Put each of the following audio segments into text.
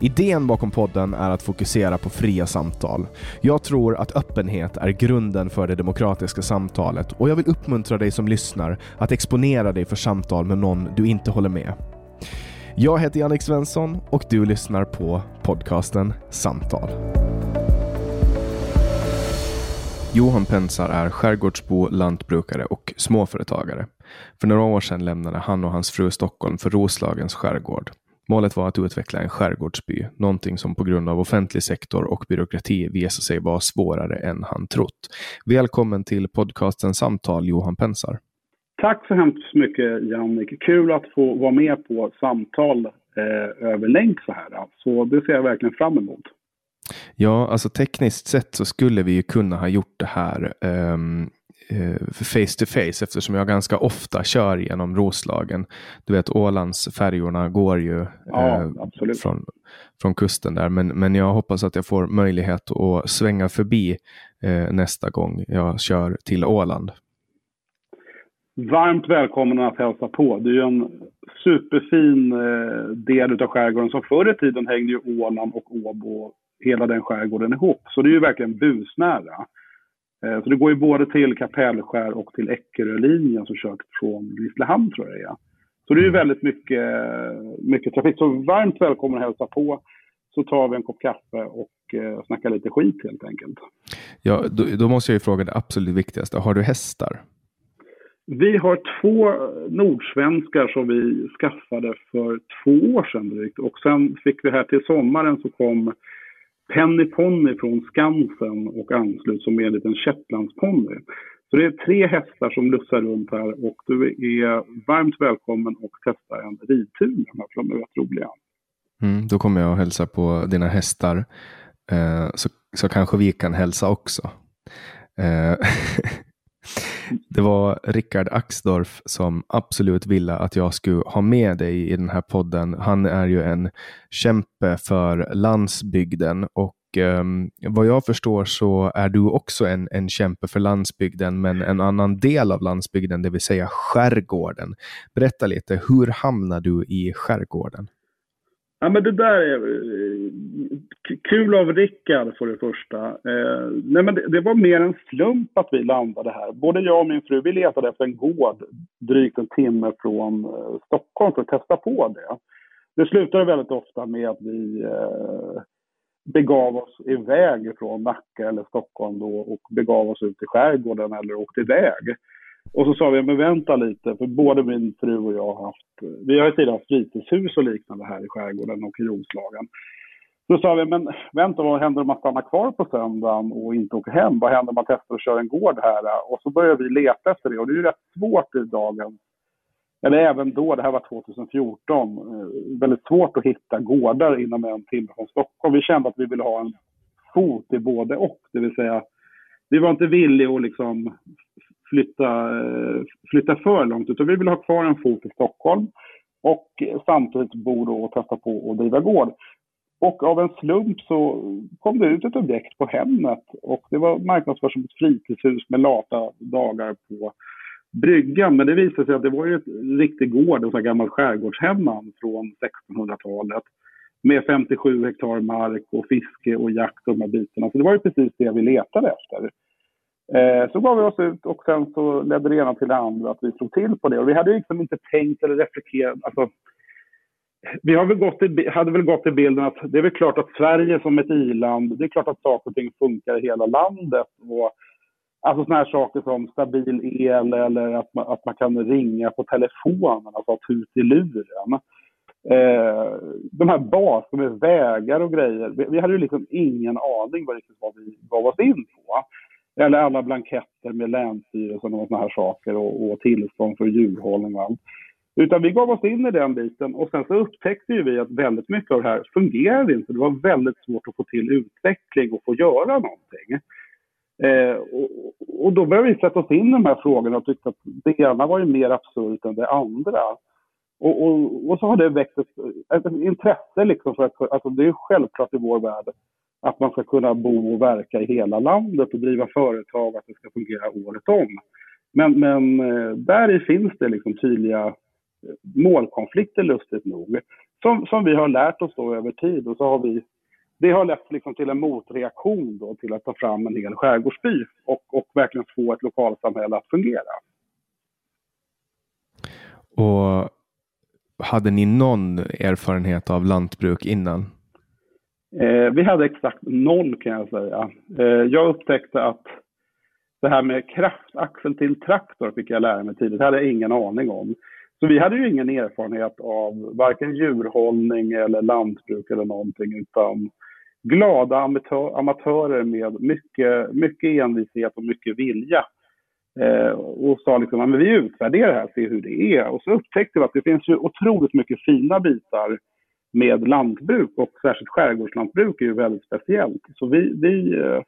Idén bakom podden är att fokusera på fria samtal. Jag tror att öppenhet är grunden för det demokratiska samtalet och jag vill uppmuntra dig som lyssnar att exponera dig för samtal med någon du inte håller med. Jag heter Jannik Svensson och du lyssnar på podcasten Samtal. Johan Pensar är skärgårdsbo, lantbrukare och småföretagare. För några år sedan lämnade han och hans fru Stockholm för Roslagens skärgård. Målet var att utveckla en skärgårdsby, någonting som på grund av offentlig sektor och byråkrati visade sig vara svårare än han trott. Välkommen till podcasten Samtal, Johan Pensar. Tack så hemskt mycket Jannik. Kul att få vara med på samtal eh, över länk så här. Så det ser jag verkligen fram emot. Ja, alltså tekniskt sett så skulle vi ju kunna ha gjort det här um, face to face eftersom jag ganska ofta kör genom Roslagen. Du vet Ålandsfärjorna går ju Ja, eh, från, från kusten där. Men, men jag hoppas att jag får möjlighet att svänga förbi eh, nästa gång jag kör till Åland. Varmt välkommen att hälsa på. Det är ju en superfin eh, del av skärgården som förr i tiden hängde ju Åland och Åbo, hela den skärgården ihop. Så det är ju verkligen busnära. Eh, så det går ju både till Kapellskär och till Eckerölinjen som kört från Grisslehamn tror jag det är. Så det är ju väldigt mycket, mycket trafik. Så varmt välkommen att hälsa på. Så tar vi en kopp kaffe och eh, snackar lite skit helt enkelt. Ja, då, då måste jag ju fråga det absolut viktigaste. Har du hästar? Vi har två nordsvenskar som vi skaffade för två år sedan drygt. Och sen fick vi här till sommaren så kom Penny Pony från Skansen och anslut som är en liten shetlandsponny. Så det är tre hästar som lussar runt här och du är varmt välkommen att testa en ridtur med de här för de är rätt roliga. Mm, då kommer jag och hälsa på dina hästar. Eh, så, så kanske vi kan hälsa också. Eh, det var Rickard Axdorff som absolut ville att jag skulle ha med dig i den här podden. Han är ju en kämpe för landsbygden och um, vad jag förstår så är du också en, en kämpe för landsbygden, men en annan del av landsbygden, det vill säga skärgården. Berätta lite, hur hamnade du i skärgården? Ja, men det där är eh, kul av Rickard för det första. Eh, nej, men det, det, var mer en slump att vi landade här. Både jag och min fru vi letade efter en gård drygt en timme från eh, Stockholm för att testa på det. Det slutade väldigt ofta med att vi eh, begav oss iväg från Nacka eller Stockholm då och begav oss ut i skärgården eller åkte iväg. Och så sa vi, men vänta lite, för både min fru och jag har haft, vi har ju tidigare haft fritidshus och liknande här i skärgården och i Roslagen. Så sa vi, men vänta, vad händer om man stannar kvar på söndagen och inte åker hem? Vad händer om man testar att köra en gård här? Och så började vi leta efter det och det är ju rätt svårt i dagen. eller även då, det här var 2014, eh, väldigt svårt att hitta gårdar inom en timme från Stockholm. Vi kände att vi ville ha en fot i både och, det vill säga vi var inte villiga att liksom flytta, eh, flytta för långt, utan vi vill ha kvar en fot i Stockholm och samtidigt bo då och testa på att driva gård. Och av en slump så kom det ut ett objekt på Hemnet och det var marknadsfört som ett fritidshus med lata dagar på bryggan. Men det visade sig att det var ju en riktig gård, en sån gammal skärgårdshemman från 1600-talet med 57 hektar mark och fiske och jakt och de här bitarna. Så det var ju precis det vi letade efter. Eh, så gav vi oss ut och sen så ledde det ena till det andra att vi slog till på det. Och vi hade liksom inte tänkt eller reflekterat. Alltså, vi hade väl gått i, hade väl gått i bilden att det är väl klart att Sverige som ett i-land, det är klart att saker och ting funkar i hela landet. Och, alltså sådana här saker som stabil el eller att man, att man kan ringa på telefonen, alltså ha tut i luren. Eh, de här baserna med vägar och grejer, vi, vi, hade ju liksom ingen aning vad, riktigt vad vi gav oss in på. Eller alla blanketter med Länsstyrelsen och sådana här saker och, och tillstånd för djurhållning och allt. Utan vi gav oss in i den biten och sen så upptäckte ju vi att väldigt mycket av det här fungerade inte. Det var väldigt svårt att få till utveckling och få göra någonting. Eh, och, och, då började vi sätta oss in i de här frågorna och tyckte att det ena var ju mer absurt än det andra. Och, och, och så har det väckt ett, ett intresse liksom för att, alltså det är självklart i vår värld att man ska kunna bo och verka i hela landet och driva företag, att det ska fungera året om. Men, men eh, där finns det liksom tydliga eh, målkonflikter lustigt nog. Som, som vi har lärt oss då över tid och så har vi det har lett liksom till en motreaktion då till att ta fram en hel skärgårdsby och, och verkligen få ett lokalsamhälle att fungera. Och hade ni någon erfarenhet av lantbruk innan? Eh, vi hade exakt noll kan jag säga. Eh, jag upptäckte att det här med kraftaxel till traktor fick jag lära mig tidigt. Det hade jag ingen aning om. Så vi hade ju ingen erfarenhet av varken djurhållning eller lantbruk eller någonting utan glada amatör, amatörer med mycket, mycket envishet och mycket vilja. Eh, och sa liksom, att vi utvärderar det här, ser hur det är. Och så upptäckte vi att det finns ju otroligt mycket fina bitar med lantbruk och särskilt skärgårdslantbruk är ju väldigt speciellt. Så vi, vi, eh,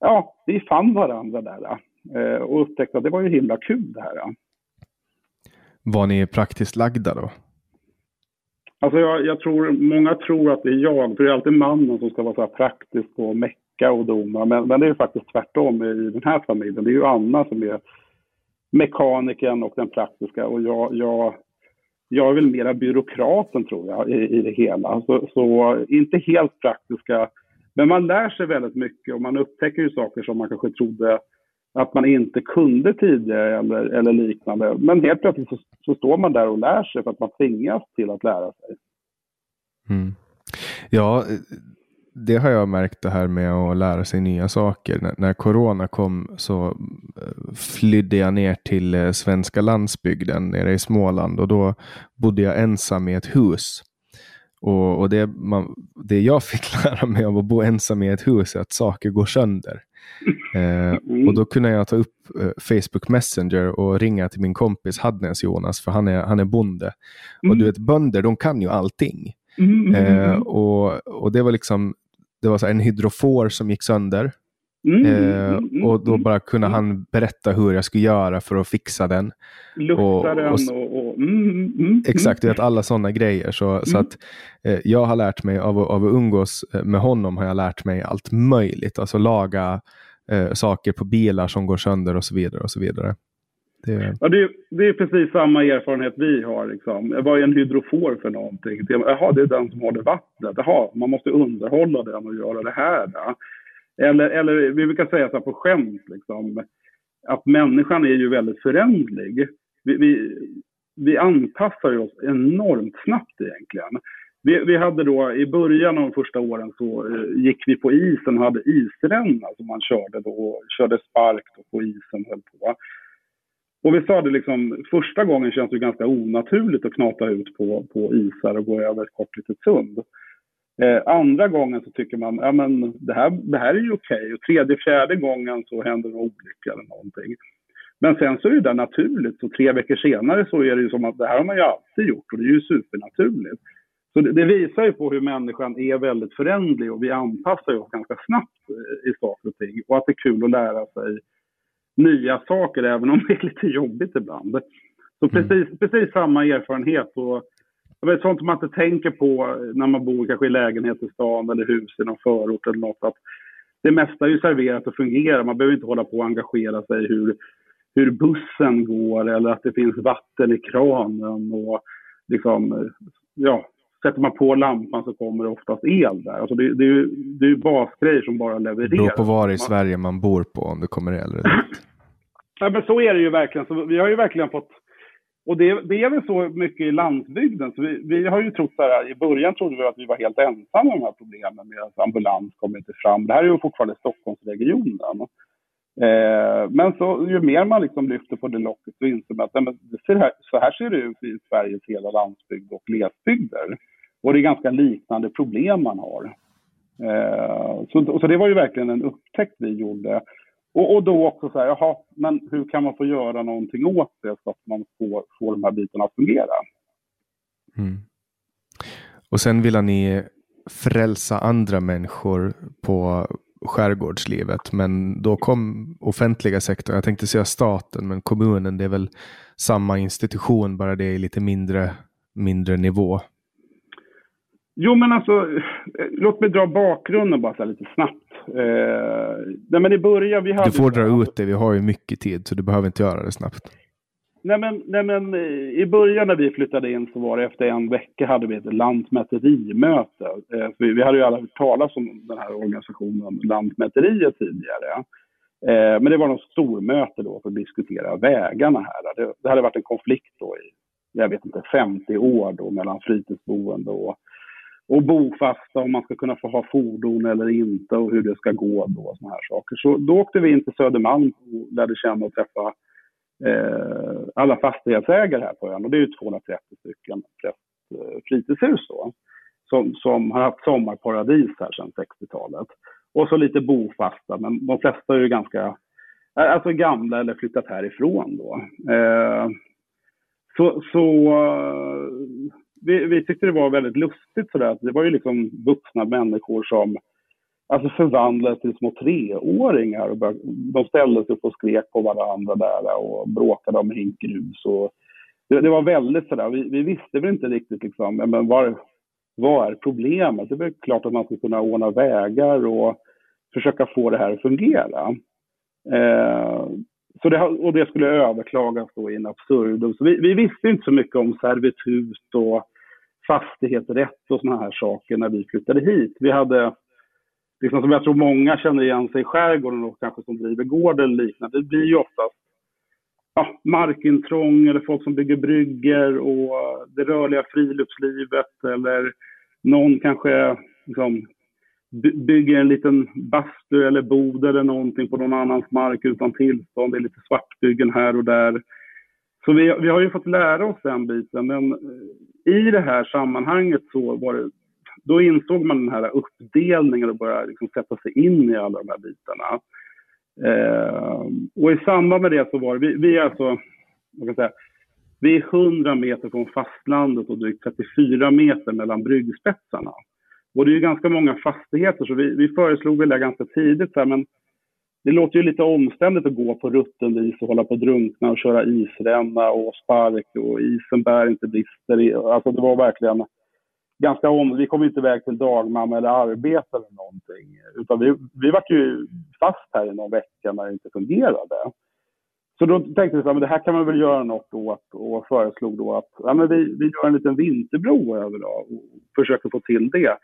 ja, vi fann varandra där eh, och upptäckte att det var ju himla kul det här. Var ni praktiskt lagda då? Alltså jag, jag, tror, många tror att det är jag, för det är alltid mannen som ska vara så praktisk och mecka och doma. Men, men det är faktiskt tvärtom i den här familjen. Det är ju Anna som är mekaniken och den praktiska och jag, jag, jag är väl mera byråkraten tror jag i, i det hela. Så, så, inte helt praktiska, men man lär sig väldigt mycket och man upptäcker ju saker som man kanske trodde att man inte kunde tidigare eller, eller liknande. Men helt plötsligt så, så, står man där och lär sig för att man tvingas till att lära sig. Mm. Ja, det har jag märkt det här med att lära sig nya saker. När, när corona kom så eh, flydde jag ner till eh, svenska landsbygden nere i Småland och då bodde jag ensam i ett hus. Och, och det, man, det jag fick lära mig av att bo ensam i ett hus är att saker går sönder. Eh, mm. och då kunde jag ta upp eh, Facebook Messenger och ringa till min kompis Hadnes Jonas, för han är, han är bonde. Mm. Och du vet, bönder de kan ju allting. Mm. Eh, och, och det var liksom det var så en hydrofor som gick sönder. Mm, eh, mm, mm, och då bara kunde mm. han berätta hur jag skulle göra för att fixa den. Lukta och, den och... och mm, exakt, vet alla sådana grejer. Så, så att eh, jag har lärt mig av, av att umgås eh, med honom har jag lärt mig allt möjligt. Alltså laga eh, saker på bilar som går sönder och så vidare. och så vidare. Det... Ja, det, det är precis samma erfarenhet vi har. Liksom. Vad är en hydrofor för någonting? Jaha, det är den som håller vattnet. Jaha, man måste underhålla den och göra det här. Då. Eller, eller vi brukar säga så här på skämt, liksom, att människan är ju väldigt förändlig. Vi, vi, vi anpassar oss enormt snabbt egentligen. Vi, vi, hade då i början av de första åren så eh, gick vi på isen och hade isränna som man körde då, körde spark då på isen höll på. Och vi sa det liksom, första gången känns det ganska onaturligt att knata ut på, på isar och gå över ett kort litet sund. Eh, andra gången så tycker man, ja men det här, det här är ju okej. Okay. Och tredje, fjärde gången så händer en olycka eller någonting. Men sen så är det naturligt. Så tre veckor senare så är det ju som att det här har man ju alltid gjort och det är ju supernaturligt. Så det, det visar ju på hur människan är väldigt förändlig och vi anpassar oss ganska snabbt eh, i saker och ting. Och att det är kul att lära sig nya saker även om det är lite jobbigt ibland. Så mm. precis, precis samma erfarenhet. Och, jag vet, sånt man inte tänker på när man bor kanske i lägenhet i stan eller hus i någon förort eller något. Att det mesta är ju serverat och fungerar. Man behöver inte hålla på och engagera sig hur, hur bussen går eller att det finns vatten i kranen. Och liksom, ja, sätter man på lampan så kommer det oftast el där. Alltså det, det, är ju, det är ju basgrejer som bara levererar. Det beror på var i Sverige man bor på om det kommer el ja, men så är det ju verkligen. Så vi har ju verkligen fått och det, det, är väl så mycket i landsbygden. Så vi, vi, har ju trott så här, i början trodde vi att vi var helt ensamma med de här problemen med att ambulans kommer inte fram. Det här är ju fortfarande Stockholmsregionen. Eh, men så, ju mer man liksom lyfter på det locket så inser man att nej, det här, så här ser det ut i Sveriges hela landsbygd och glesbygder. Och det är ganska liknande problem man har. Eh, så, så det var ju verkligen en upptäckt vi gjorde. Och, och då också så här, jaha, men hur kan man få göra någonting åt det så att man får, får de här bitarna att fungera? Mm. Och sen vill ni frälsa andra människor på skärgårdslivet. Men då kom offentliga sektorn, jag tänkte säga staten, men kommunen, det är väl samma institution, bara det är lite mindre, mindre nivå. Jo, men alltså, låt mig dra bakgrunden bara lite snabbt. Eh, nej, men i början, vi hade du får dra ut det, vi har ju mycket tid, så du behöver inte göra det snabbt. Nej men, nej men eh, i början när vi flyttade in så var det efter en vecka hade vi ett lantmäterimöte. Eh, vi, vi hade ju alla hört talas om den här organisationen Lantmäteriet tidigare. Eh, men det var något stormöte då för att diskutera vägarna här. Det, det hade varit en konflikt då i, jag vet inte, 50 år då mellan fritidsboende och och bofasta om man ska kunna få ha fordon eller inte och hur det ska gå då och såna här saker. Så då åkte vi in till Södermalm och lärde känna och träffa eh, alla fastighetsägare här på ön och det är ju 230 stycken eh, fritidshus då som, som har haft sommarparadis här sedan 60-talet. Och så lite bofasta, men de flesta är ju ganska eh, alltså gamla eller flyttat härifrån då. Eh, så, så eh, vi, vi tyckte det var väldigt lustigt sådär. Det var ju liksom vuxna människor som alltså förvandlades till små treåringar. Och började, de ställde sig upp och skrek på varandra där och bråkade om hinkgrus. Och det, det var väldigt sådär, vi, vi visste väl inte riktigt liksom, men var, vad är problemet? Det är väl klart att man ska kunna ordna vägar och försöka få det här att fungera. Eh, så det, och det skulle överklagas då in absurdum. Så vi, vi, visste inte så mycket om servitut och fastighetsrätt och sådana här saker när vi flyttade hit. Vi hade, liksom som jag tror många känner igen sig i skärgården och kanske som driver gård eller liknande, det blir ju oftast ja, markintrång eller folk som bygger brygger och det rörliga friluftslivet eller någon kanske liksom, bygger en liten bastu eller bod eller någonting på någon annans mark utan tillstånd. Det är lite svartbyggen här och där. Så vi, vi har ju fått lära oss den biten, men eh, i det här sammanhanget så var det, då insåg man den här uppdelningen och började liksom sätta sig in i alla de här bitarna. Eh, och i samband med det så var det, vi, vi är alltså, vad kan säga, vi är 100 meter från fastlandet och drygt 34 meter mellan bryggspetsarna. Och det är ju ganska många fastigheter så vi, vi föreslog väl det ganska tidigt så här, men det låter ju lite omständigt att gå på rutten is och hålla på att drunkna och köra isränna och spark och isen bär inte brister. Alltså det var verkligen ganska om. Vi kom inte iväg till dagmamma eller arbete eller någonting. Utan vi, vi var ju fast här i någon vecka när det inte fungerade. Så då tänkte vi att det här kan man väl göra något åt och föreslog då att ja, men vi, vi gör en liten vinterbro över då, och försöker få till det.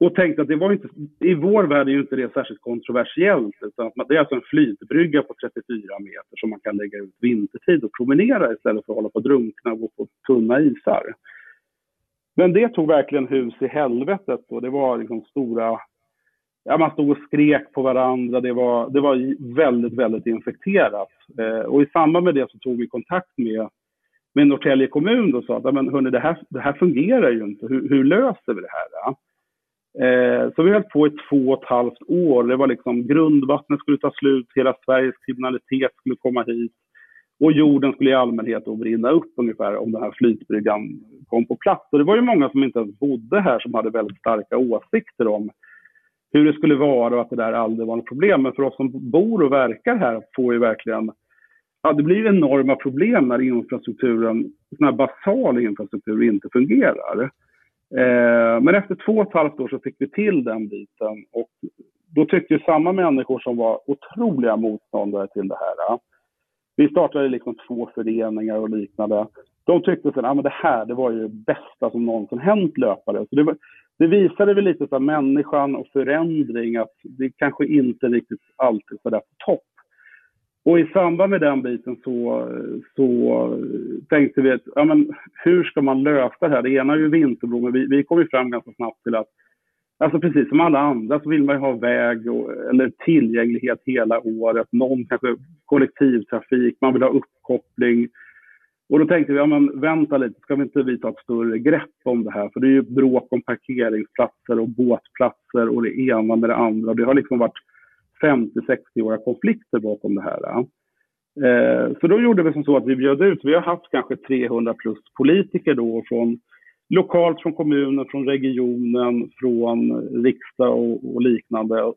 Och tänkte att det var inte, i vår värld är ju inte det särskilt kontroversiellt. Utan att det är alltså en flytbrygga på 34 meter som man kan lägga ut vintertid och promenera istället för att hålla på och drunkna och gå på tunna isar. Men det tog verkligen hus i helvetet och det var liksom stora... Ja, man stod och skrek på varandra. Det var, det var väldigt, väldigt infekterat. Eh, och i samband med det så tog vi kontakt med, med Norrtälje kommun och sa att men hörni, det, här, det här fungerar ju inte. Hur, hur löser vi det här? Eh, så vi höll på i två och ett halvt år. Det var liksom grundvattnet skulle ta slut, hela Sveriges kriminalitet skulle komma hit och jorden skulle i allmänhet då brinna upp ungefär om den här flytbryggan kom på plats. Och det var ju många som inte ens bodde här som hade väldigt starka åsikter om hur det skulle vara och att det där aldrig var något problem. Men för oss som bor och verkar här får ju verkligen Ja, det blir enorma problem när infrastrukturen, sån här basal infrastruktur inte fungerar. Eh, men efter två och ett halvt år så fick vi till den biten och då tyckte ju samma människor som var otroliga motståndare till det här eh, vi startade liksom två föreningar och liknande. De tyckte att ah, det här det var ju det bästa som någonsin hänt löpare. Så det, var, det visade väl lite av människan och förändring att det kanske inte riktigt alltid är där på topp. Och i samband med den biten så, så tänkte vi att ja, men hur ska man lösa det här? Det ena är ju Vinterbro, men vi, vi kom ju fram ganska snabbt till att Alltså precis som alla andra så vill man ju ha väg och, eller tillgänglighet hela året. Någon kanske kollektivtrafik, man vill ha uppkoppling. Och då tänkte vi, ja men vänta lite, ska vi inte vi ta ett större grepp om det här? För det är ju bråk om parkeringsplatser och båtplatser och det ena med det andra. Det har liksom varit 50-60-åriga konflikter bakom det här. Eh, så då gjorde vi som så att vi bjöd ut, vi har haft kanske 300 plus politiker då från lokalt från kommunen, från regionen, från riksdag och, och liknande och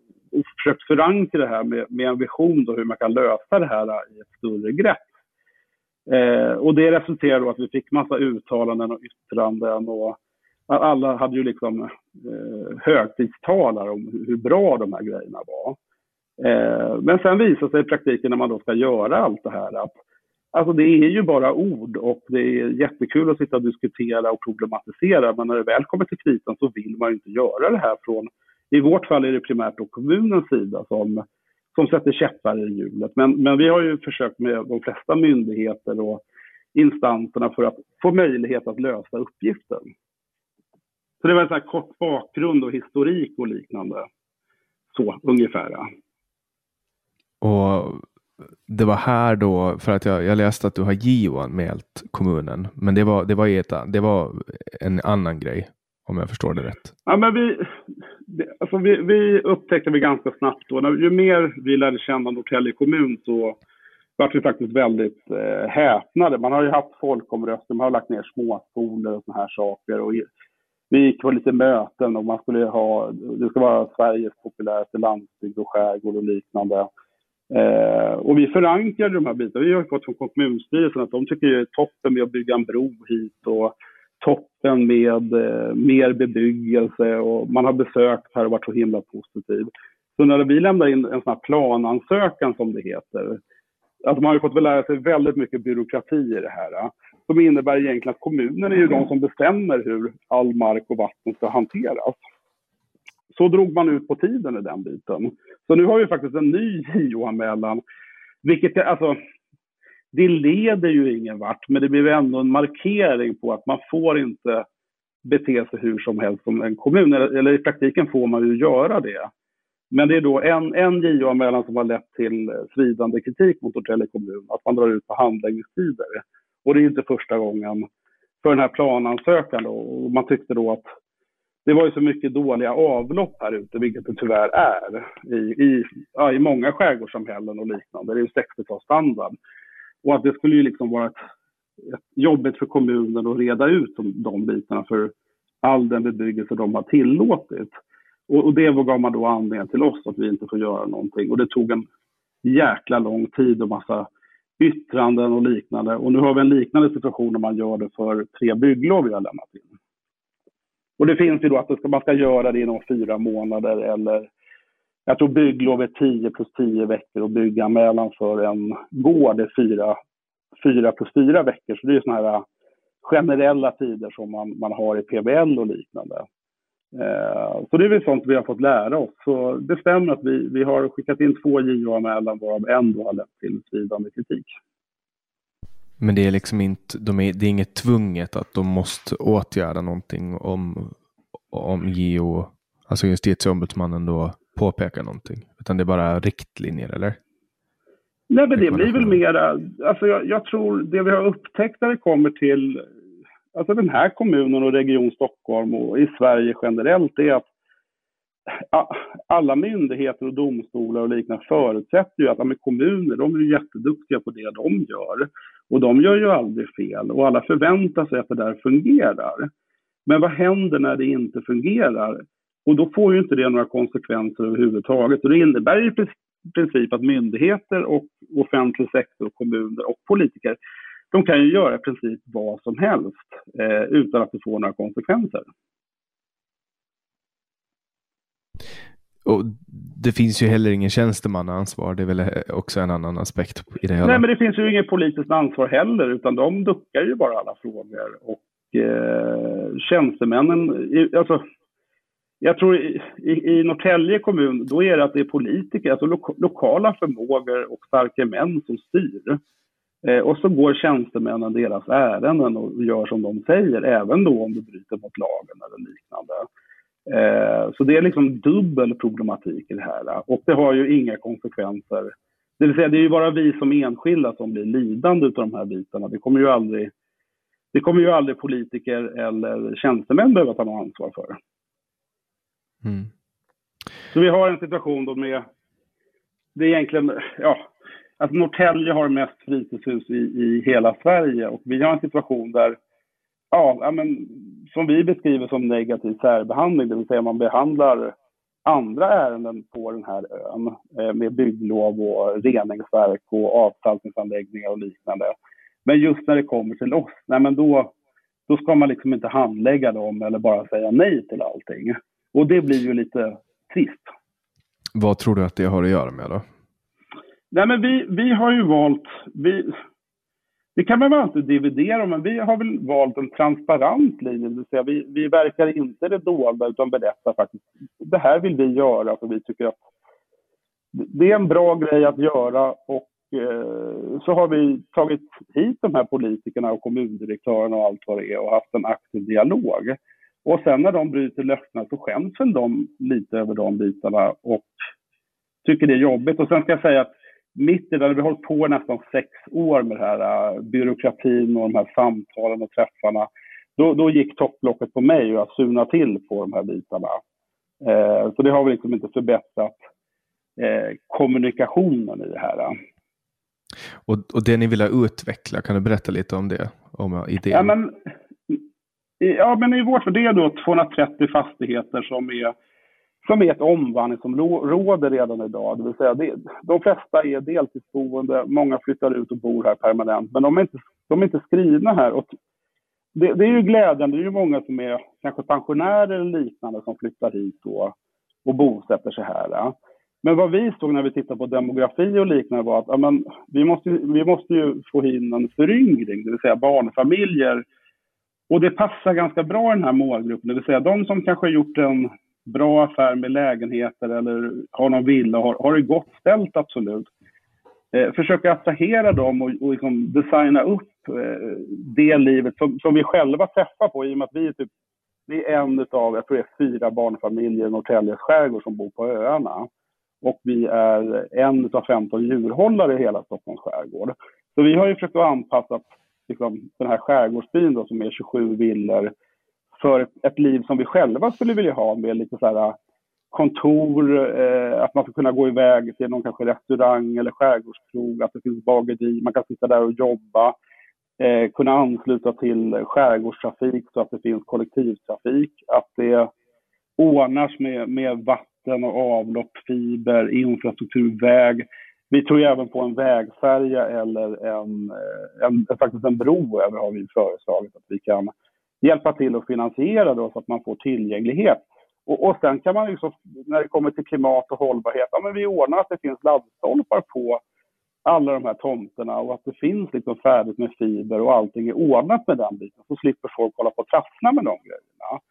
försökt förankra det här med, med en vision då hur man kan lösa det här i ett större grepp. Eh, och det resulterade i att vi fick massa uttalanden och yttranden och alla hade ju liksom eh, högtidstalar om hur bra de här grejerna var. Eh, men sen visar sig i praktiken när man då ska göra allt det här att Alltså det är ju bara ord och det är jättekul att sitta och diskutera och problematisera men när det väl kommer till kritan så vill man ju inte göra det här från, i vårt fall är det primärt då kommunens sida som, som sätter käppar i hjulet. Men, men vi har ju försökt med de flesta myndigheter och instanserna för att få möjlighet att lösa uppgiften. Så det var en sån här kort bakgrund och historik och liknande. Så ungefär. Och det var här då, för att jag, jag läste att du har JO-anmält kommunen, men det var, det, var ett, det var en annan grej, om jag förstår det rätt. Ja, men vi, alltså vi, vi upptäckte vi ganska snabbt då, ju mer vi lärde känna Norrtälje kommun så vart vi faktiskt väldigt eh, häpnade. Man har ju haft folkomröstning, man har lagt ner småskolor och såna här saker. Och vi gick på lite möten och man skulle ha, det ska vara Sveriges populäraste landsbygd och skärgård och liknande. Eh, och vi förankrade de här bitarna. Vi har fått från kommunstyrelsen att de tycker det är toppen med att bygga en bro hit och toppen med eh, mer bebyggelse och man har besökt här och varit så himla positiv. Så när vi lämnar in en sån här planansökan som det heter, alltså man har ju fått lära sig väldigt mycket byråkrati i det här. Eh, som innebär egentligen att kommunen är ju de som bestämmer hur all mark och vatten ska hanteras så drog man ut på tiden i den biten. Så nu har vi faktiskt en ny JO-anmälan. Vilket, alltså, det leder ju ingen vart, men det blir ändå en markering på att man får inte bete sig hur som helst som en kommun. Eller, eller i praktiken får man ju göra det. Men det är då en, en JO-anmälan som har lett till svidande kritik mot Norrtälje kommun, att man drar ut på handläggningstider. Och det är inte första gången för den här planansökan. Då. Och man tyckte då att det var ju så mycket dåliga avlopp här ute, vilket det tyvärr är i, i, ja, i många skärgårdssamhällen och liknande. Det är ju 60-talsstandard. Och att det skulle ju liksom vara ett, ett jobbigt för kommunen att reda ut de, de bitarna för all den bebyggelse de har tillåtit. Och, och det gav man då anledning till oss att vi inte får göra någonting. Och det tog en jäkla lång tid och massa yttranden och liknande. Och nu har vi en liknande situation när man gör det för tre bygglov vi har lämnat in. Och det finns ju då att man ska göra det inom fyra månader eller jag tror bygglov är 10 plus 10 veckor och bygganmälan för en gård är 4, 4 plus 4 veckor. Så det är sådana här äh, generella tider som man, man har i PBL och liknande. Eh, så det är väl sånt vi har fått lära oss. Så det stämmer att vi, vi har skickat in två JO-anmälan varav en då har lett till svidande kritik. Men det är liksom inte, de är, det är inget tvunget att de måste åtgärda någonting om, om JO, alltså justitieombudsmannen då påpekar någonting? Utan det är bara riktlinjer eller? Nej, men det blir väl mera, alltså jag, jag, tror det vi har upptäckt när det kommer till alltså den här kommunen och Region Stockholm och i Sverige generellt är att alla myndigheter och domstolar och liknande förutsätter ju att ja, kommuner, de är jätteduktiga på det de gör. Och de gör ju aldrig fel och alla förväntar sig att det där fungerar. Men vad händer när det inte fungerar? Och då får ju inte det några konsekvenser överhuvudtaget. Och det innebär ju i princip att myndigheter och offentlig sektor, kommuner och politiker, de kan ju göra i princip vad som helst eh, utan att det får några konsekvenser. Och det finns ju heller ingen tjänstemannaansvar. Det är väl också en annan aspekt i det hela. Nej, men det finns ju inget politiskt ansvar heller, utan de duckar ju bara alla frågor. Och eh, tjänstemännen, alltså jag tror i, i, i Norrtälje kommun, då är det att det är politiker, alltså lo, lokala förmågor och starka män som styr. Eh, och så går tjänstemännen deras ärenden och gör som de säger, även då om det bryter mot lagen eller liknande. Eh, så det är liksom dubbel problematik i det här. Och det har ju inga konsekvenser. Det vill säga, det är ju bara vi som enskilda som blir lidande av de här bitarna. Det kommer ju aldrig, det kommer ju aldrig politiker eller tjänstemän behöva ta något ansvar för. Mm. Så vi har en situation då med, det är egentligen, ja, att Norrtälje har mest fritidshus i, i hela Sverige och vi har en situation där, ja, men, som vi beskriver som negativ särbehandling, det vill säga man behandlar andra ärenden på den här ön eh, med bygglov och reningsverk och avsaltningsanläggningar och liknande. Men just när det kommer till oss, nej men då, då ska man liksom inte handlägga dem eller bara säga nej till allting. Och det blir ju lite trist. Vad tror du att det har att göra med då? Nej, men vi, vi har ju valt, vi, det kan man väl alltid dividera om, men vi har väl valt en transparent linje. Det vill säga vi, vi verkar inte det dolda utan berättar faktiskt, det här vill vi göra för vi tycker att det är en bra grej att göra och eh, så har vi tagit hit de här politikerna och kommundirektörerna och allt vad det är och haft en aktiv dialog. Och sen när de bryter löftena så skäms väl de lite över de bitarna och tycker det är jobbigt. Och sen ska jag säga att mitt i det, vi har hållit på nästan sex år med det här uh, byråkratin och de här samtalen och träffarna. Då, då gick topplocket på mig och jag sunade till på de här bitarna. Uh, så det har väl liksom inte förbättrat uh, kommunikationen i det här. Och, och det ni vill utveckla, kan du berätta lite om det? Om idén? Ja, men Ja, men i vårt det är då 230 fastigheter som är, som är ett omvandlingsområde redan idag. Det vill säga, det, de flesta är deltidsboende, många flyttar ut och bor här permanent, men de är inte, de är inte skrivna här. Och det, det är ju glädjande, det är ju många som är kanske pensionärer eller liknande som flyttar hit och, och bosätter sig här. Men vad vi såg när vi tittade på demografi och liknande var att ja, men, vi, måste, vi måste ju få in en föryngring, det vill säga barnfamiljer och det passar ganska bra i den här målgruppen, det vill säga de som kanske har gjort en bra affär med lägenheter eller har någon villa, har, har det gott ställt absolut. Eh, försöka attrahera dem och, och liksom designa upp eh, det livet som, som, vi själva träffar på i och med att vi är, typ, vi är en av, jag tror det är fyra barnfamiljer i Norrtäljes skärgård som bor på öarna. Och vi är en av 15 djurhållare i hela Stockholms skärgård. Så vi har ju försökt att anpassa liksom, den här skärgårdsbyn då, som är 27 villor för ett liv som vi själva skulle vilja ha med lite så här äh, kontor, eh, att man ska kunna gå iväg till någon kanske restaurang eller skärgårdskrog, att det finns bageri, man kan sitta där och jobba, eh, kunna ansluta till skärgårdstrafik så att det finns kollektivtrafik, att det ordnas med, med vatten och avlopp, fiber, infrastruktur, väg. Vi tror även på en vägfärja eller en, en, faktiskt en bro över har vi föreslagit att vi kan hjälpa till att finansiera då, så att man får tillgänglighet. Och, och sen kan man liksom, när det kommer till klimat och hållbarhet, ja men vi ordnar att det finns laddstolpar på alla de här tomterna och att det finns liksom färdigt med fiber och allting är ordnat med den biten. Så slipper folk hålla på och trassla med de grejerna.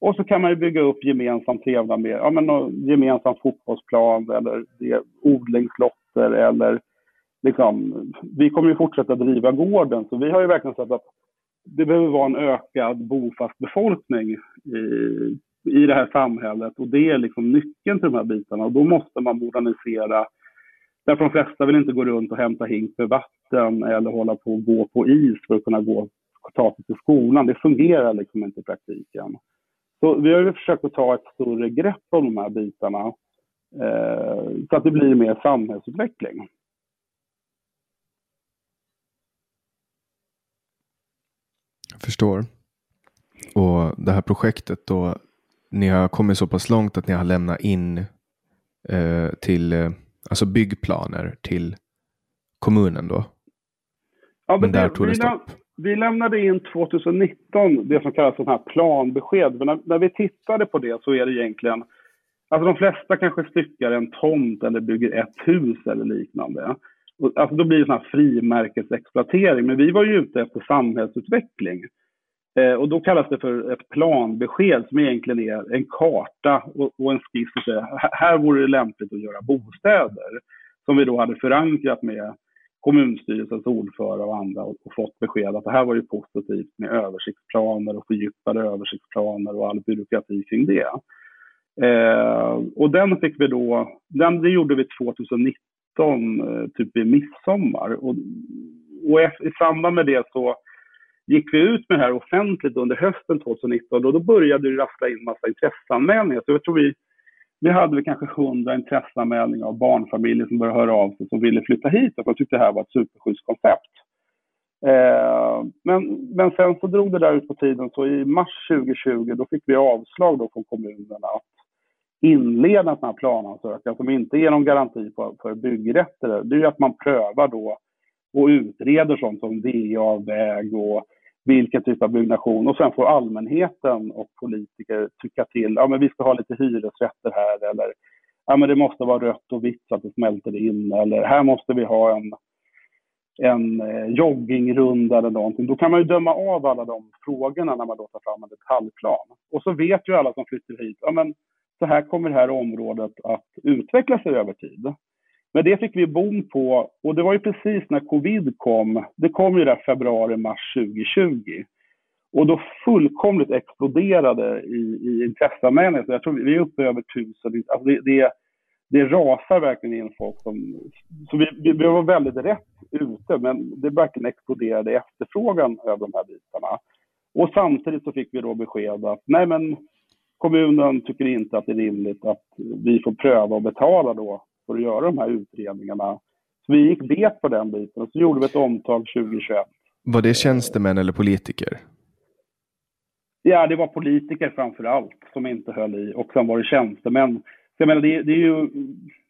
Och så kan man ju bygga upp gemensam trevnad med ja, men gemensam fotbollsplan eller det, odlingslotter eller liksom, vi kommer ju fortsätta driva gården så vi har ju verkligen sett att det behöver vara en ökad bofast befolkning i, i det här samhället och det är liksom nyckeln till de här bitarna och då måste man modernisera Därför de flesta vill inte gå runt och hämta hink med vatten eller hålla på och gå på is för att kunna gå ta sig till skolan. Det fungerar liksom inte i praktiken. Så vi har ju försökt att ta ett större grepp om de här bitarna eh, så att det blir mer samhällsutveckling. Förstår. Och det här projektet då, ni har kommit så pass långt att ni har lämnat in eh, till eh, alltså byggplaner till kommunen då? Ja, men, men där det, tog det stopp. Vi lämnade in 2019 det som kallas för här planbesked. Men när, när, vi tittade på det så är det egentligen, alltså de flesta kanske styckar en tomt eller bygger ett hus eller liknande. Alltså då blir det sån här frimärkesexploatering. Men vi var ju ute efter samhällsutveckling. Eh, och då kallas det för ett planbesked som egentligen är en karta och, och en skiss. Och säga, här vore det lämpligt att göra bostäder. Som vi då hade förankrat med kommunstyrelsens ordförande och andra och, och fått besked att det här var ju positivt med översiktsplaner och fördjupade översiktsplaner och all byråkrati kring det. Eh, och den fick vi då, den det gjorde vi 2019, 2019, eh, typ i midsommar. Och, och i samband med det så gick vi ut med det här offentligt under hösten 2019 och då började det rassla in massa intresseanmälningar. Så jag tror vi, vi hade väl kanske 100 intresseanmälningar av barnfamiljer som började höra av sig som ville flytta hit och de tyckte det här var ett superschysst koncept. Eh, men, men sen så drog det där ut på tiden så i mars 2020 då fick vi avslag då från kommunerna att inleda en sån här planansökan alltså, som inte ger någon garanti för, för byggrätter. Det är ju att man prövar då och utreder sånt som VA-väg och vilken typ av byggnation. Och sen får allmänheten och politiker tycka till. Ja, men vi ska ha lite hyresrätter här eller ja, men det måste vara rött och vitt så att det smälter in. Eller här måste vi ha en, en eh, joggingrunda eller någonting. Då kan man ju döma av alla de frågorna när man då tar fram en detaljplan. Och så vet ju alla som flyttar hit, ja men så här kommer det här området att utveckla sig över tid. Men det fick vi bom på och det var ju precis när covid kom. Det kom ju där februari-mars 2020. Och då fullkomligt exploderade i, i intresseanmälningar. Jag tror vi är uppe över tusen. Alltså det, det, det rasar verkligen in folk som... Så vi, vi, vi var väldigt rätt ute, men det verkligen exploderade efterfrågan över de här bitarna. Och samtidigt så fick vi då besked att nej men kommunen tycker inte att det är rimligt att vi får pröva och betala då för att göra de här utredningarna. Så vi gick bet på den biten och så gjorde vi ett omtag 2021. Var det tjänstemän eller politiker? Ja, det var politiker framför allt som inte höll i och sen var det tjänstemän. Så jag menar, det, det är ju,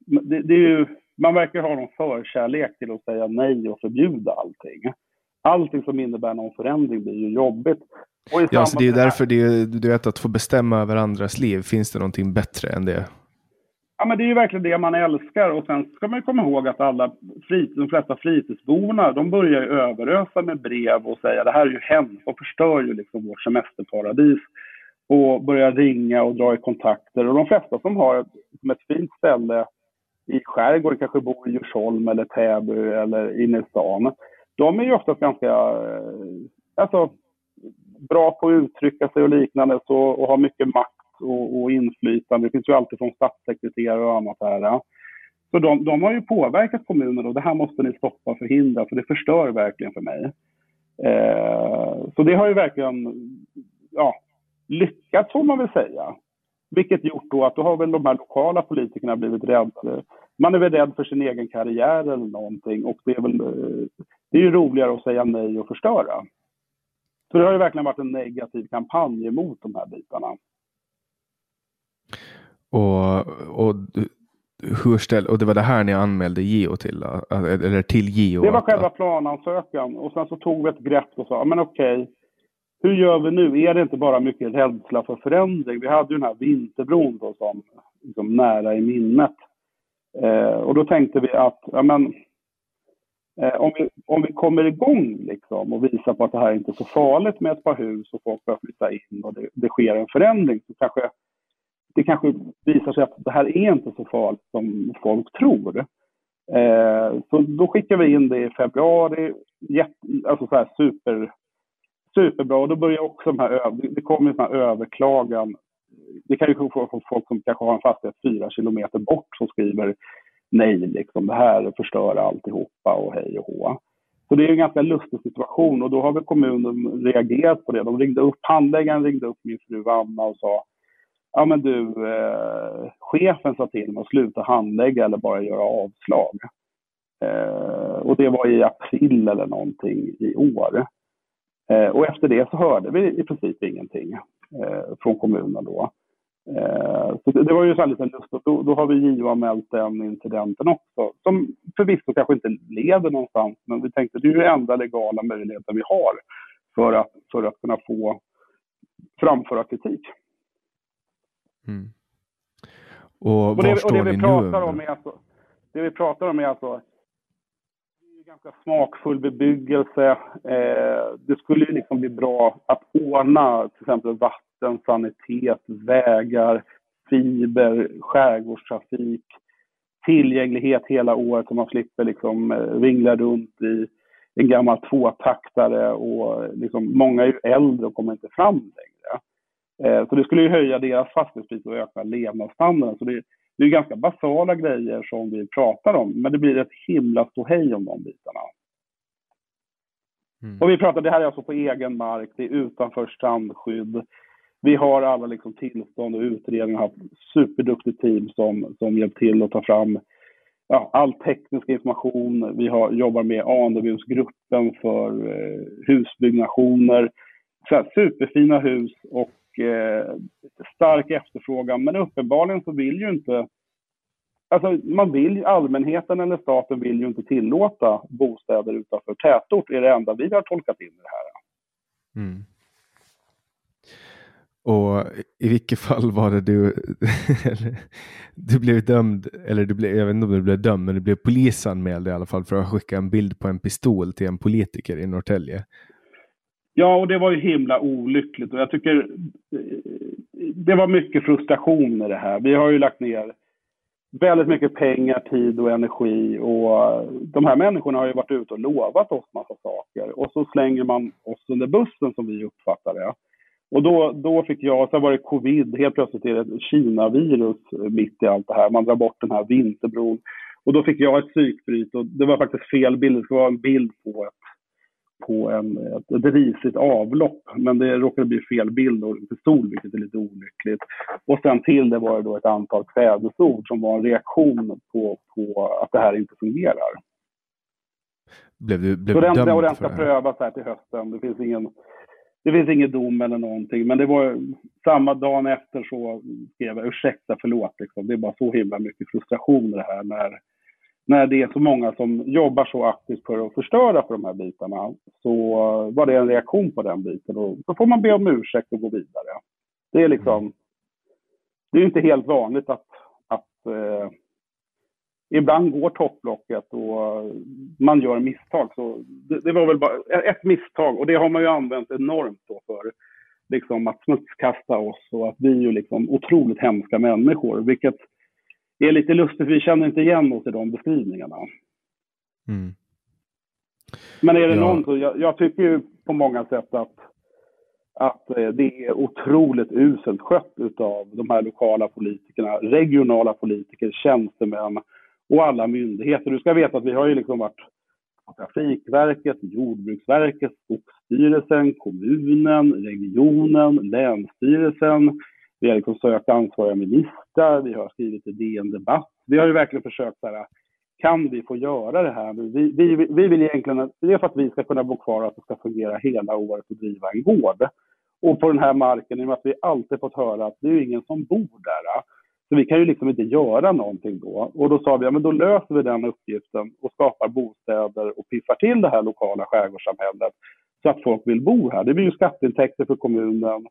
det, det, är ju, man verkar ha någon förkärlek till att säga nej och förbjuda allting. Allting som innebär någon förändring blir ju jobbigt. Ja, så det är därför det, du vet att få bestämma över andras liv. Finns det någonting bättre än det? Ja, men det är ju verkligen det man älskar. Och sen ska man komma ihåg att alla fritid, de flesta fritidsborna, de börjar ju överösa med brev och säga det här är ju hemskt och förstör ju liksom vårt semesterparadis. Och börjar ringa och dra i kontakter. Och de flesta som har som ett fint ställe i skärgården, kanske bor i Djursholm eller Täby eller inne i stan. De är ju oftast ganska eh, alltså, bra på att uttrycka sig och liknande så, och har mycket makt och, och inflytande. Det finns ju alltid från statssekreterare och annat här. Så de, de har ju påverkat kommunen och det här måste ni stoppa och förhindra för det förstör verkligen för mig. Eh, så det har ju verkligen ja, lyckats får man väl säga. Vilket gjort då att då har väl de här lokala politikerna blivit rädda. Man är väl rädd för sin egen karriär eller någonting och det är väl eh, det är ju roligare att säga nej och förstöra. Så det har ju verkligen varit en negativ kampanj emot de här bitarna. Och, och, hur ställ, och det var det här ni anmälde Geo till? Eller till Geo? Det var själva planansökan och sen så tog vi ett grepp och sa, men okej, hur gör vi nu? Är det inte bara mycket rädsla för förändring? Vi hade ju den här vinterbron då som liksom nära i minnet. Eh, och då tänkte vi att, ja men, Eh, om, vi, om vi kommer igång liksom och visar på att det här är inte är så farligt med ett par hus och folk börjar flytta in och det, det sker en förändring så kanske det kanske visar sig att det här är inte så farligt som folk tror. Eh, så då skickar vi in det i februari, jätte, alltså så här super, superbra. Och då börjar också de här, det kommer en här överklagan. Det kan ju få folk som kanske har en fastighet fyra kilometer bort som skriver nej, liksom det här förstör alltihopa och hej och hå. Så det är en ganska lustig situation och då har väl kommunen reagerat på det. De ringde upp, handläggaren ringde upp min fru Anna och sa ja men du, eh, chefen sa till mig att sluta handlägga eller bara göra avslag. Eh, och det var i april eller någonting i år. Eh, och efter det så hörde vi i princip ingenting eh, från kommunen då. Eh, så det, det, var ju så lite lustigt. Då, då har vi JO-anmält den incidenten också. Som förvisso kanske inte leder någonstans, men vi tänkte det är ju enda legala möjligheten vi har för att, för att kunna få framföra kritik. Mm. Och, och, det, och det, vi pratar om är alltså, det vi pratar om är alltså ganska smakfull bebyggelse. Eh, det skulle ju liksom bli bra att ordna till exempel vatten, sanitet, vägar, fiber, skärgårdstrafik, tillgänglighet hela året så man slipper liksom eh, vingla ringla runt i en gammal tvåtaktare och eh, liksom, många är ju äldre och kommer inte fram längre. Eh, så det skulle ju höja deras fastighetspris och öka levnadsstandarden. Så det, det är ganska basala grejer som vi pratar om, men det blir ett himla ståhej om de bitarna. Mm. Och vi pratar, det här är alltså på egen mark, det är utanför strandskydd. Vi har alla liksom tillstånd och utredningar, har haft superduktigt team som, som hjälpt till att ta fram ja, all teknisk information. Vi har, jobbar med Andebynsgruppen för eh, husbyggnationer. Så här, superfina hus och eh, stark efterfrågan. Men uppenbarligen så vill ju inte Alltså man vill, allmänheten eller staten vill ju inte tillåta bostäder utanför tätort. Det är det enda vi har tolkat in i det här. Mm. Och i vilket fall var det du, du blev dömd, eller du blev, jag vet inte om du blev dömd, men du blev polisanmäld i alla fall för att skicka en bild på en pistol till en politiker i Norrtälje. Ja, och det var ju himla olyckligt och jag tycker eh, det var mycket frustration i det här. Vi har ju lagt ner väldigt mycket pengar, tid och energi och eh, de här människorna har ju varit ute och lovat oss massa saker och så slänger man oss under bussen som vi uppfattar det. Och då, då fick jag, så var det covid, helt plötsligt är det ett Kina-virus mitt i allt det här. Man drar bort den här vinterbron. Och då fick jag ett psykbryt och det var faktiskt fel bild. Det skulle vara en bild på ett på en, ett, ett risigt avlopp. Men det råkade bli fel bild och pistol, vilket är lite olyckligt. Och sen till det var det då ett antal kvädesord som var en reaktion på, på att det här inte fungerar. Blev du, blev så den, och den ska prövas här till hösten. Det finns ingen det finns ingen dom eller någonting, men det var samma dag efter så skrev jag ursäkta, förlåt. Liksom. Det är bara så himla mycket frustration det här när när det är så många som jobbar så aktivt för att förstöra för de här bitarna så var det en reaktion på den biten och då får man be om ursäkt och gå vidare. Det är liksom, det är inte helt vanligt att, att eh, ibland går topplocket och man gör misstag. Så det, det, var väl bara ett misstag och det har man ju använt enormt då för liksom att smutskasta oss och att vi är ju liksom otroligt hemska människor, vilket det är lite lustigt, vi känner inte igen oss i de beskrivningarna. Mm. Men är det ja. någon jag, jag, tycker ju på många sätt att, att eh, det är otroligt uselt skött av de här lokala politikerna, regionala politiker, tjänstemän och alla myndigheter. Du ska veta att vi har ju liksom varit Trafikverket, Jordbruksverket, Skogsstyrelsen, kommunen, regionen, Länsstyrelsen, vi har liksom sökt ansvariga ministrar, vi har skrivit i DN Debatt. Vi har ju verkligen försökt så här, kan vi få göra det här? Vi, vi, vi vill egentligen, det är för att vi ska kunna bo kvar och att det ska fungera hela året och driva en gård. Och på den här marken, i och med att vi alltid fått höra att det är ingen som bor där, Så vi kan ju liksom inte göra någonting då. Och då sa vi, ja men då löser vi den uppgiften och skapar bostäder och piffar till det här lokala skärgårdssamhället så att folk vill bo här. Det blir ju skatteintäkter för kommunen.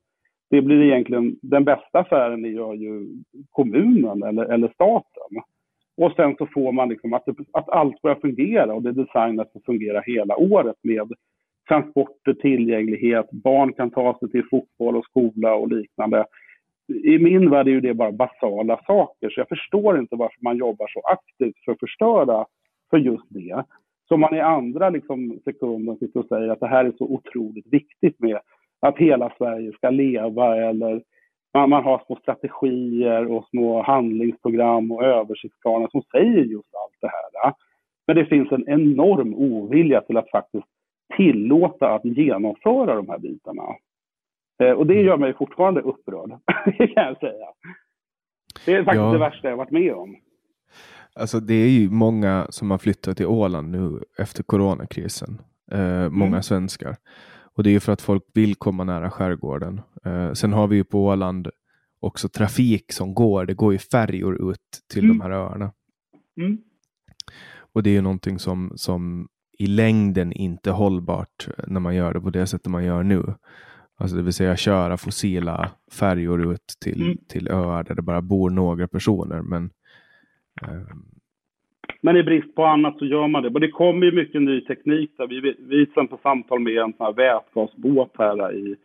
Det blir egentligen den bästa affären gör ju kommunen eller, eller staten. Och sen så får man liksom att, att allt börjar fungera och det är designat för att fungera hela året med transporter, tillgänglighet, barn kan ta sig till fotboll och skola och liknande. I min värld är ju det bara basala saker, så jag förstår inte varför man jobbar så aktivt för att förstöra för just det. Så man i andra liksom, sekunden sitter och säger att det här är så otroligt viktigt med att hela Sverige ska leva eller man, man har små strategier och små handlingsprogram och översiktsplaner som säger just allt det här. Men det finns en enorm ovilja till att faktiskt tillåta att genomföra de här bitarna. Eh, och det gör mig fortfarande upprörd, kan jag säga. Det är faktiskt ja. det värsta jag varit med om. Alltså det är ju många som har flyttat till Åland nu efter coronakrisen. Eh, många mm. svenskar. Och det är ju för att folk vill komma nära skärgården. Eh, sen har vi ju på Åland också trafik som går. Det går ju färjor ut till mm. de här öarna. Mm. Och det är ju någonting som, som i längden inte är hållbart när man gör det på det sättet man gör nu. Alltså det vill säga köra fossila färjor ut till, mm. till öar där det bara bor några personer. Men, eh, men i brist på annat så gör man det. Men det kommer ju mycket ny teknik. Där. Vi, vi till på samtal med en sån här vätgasbåt här i,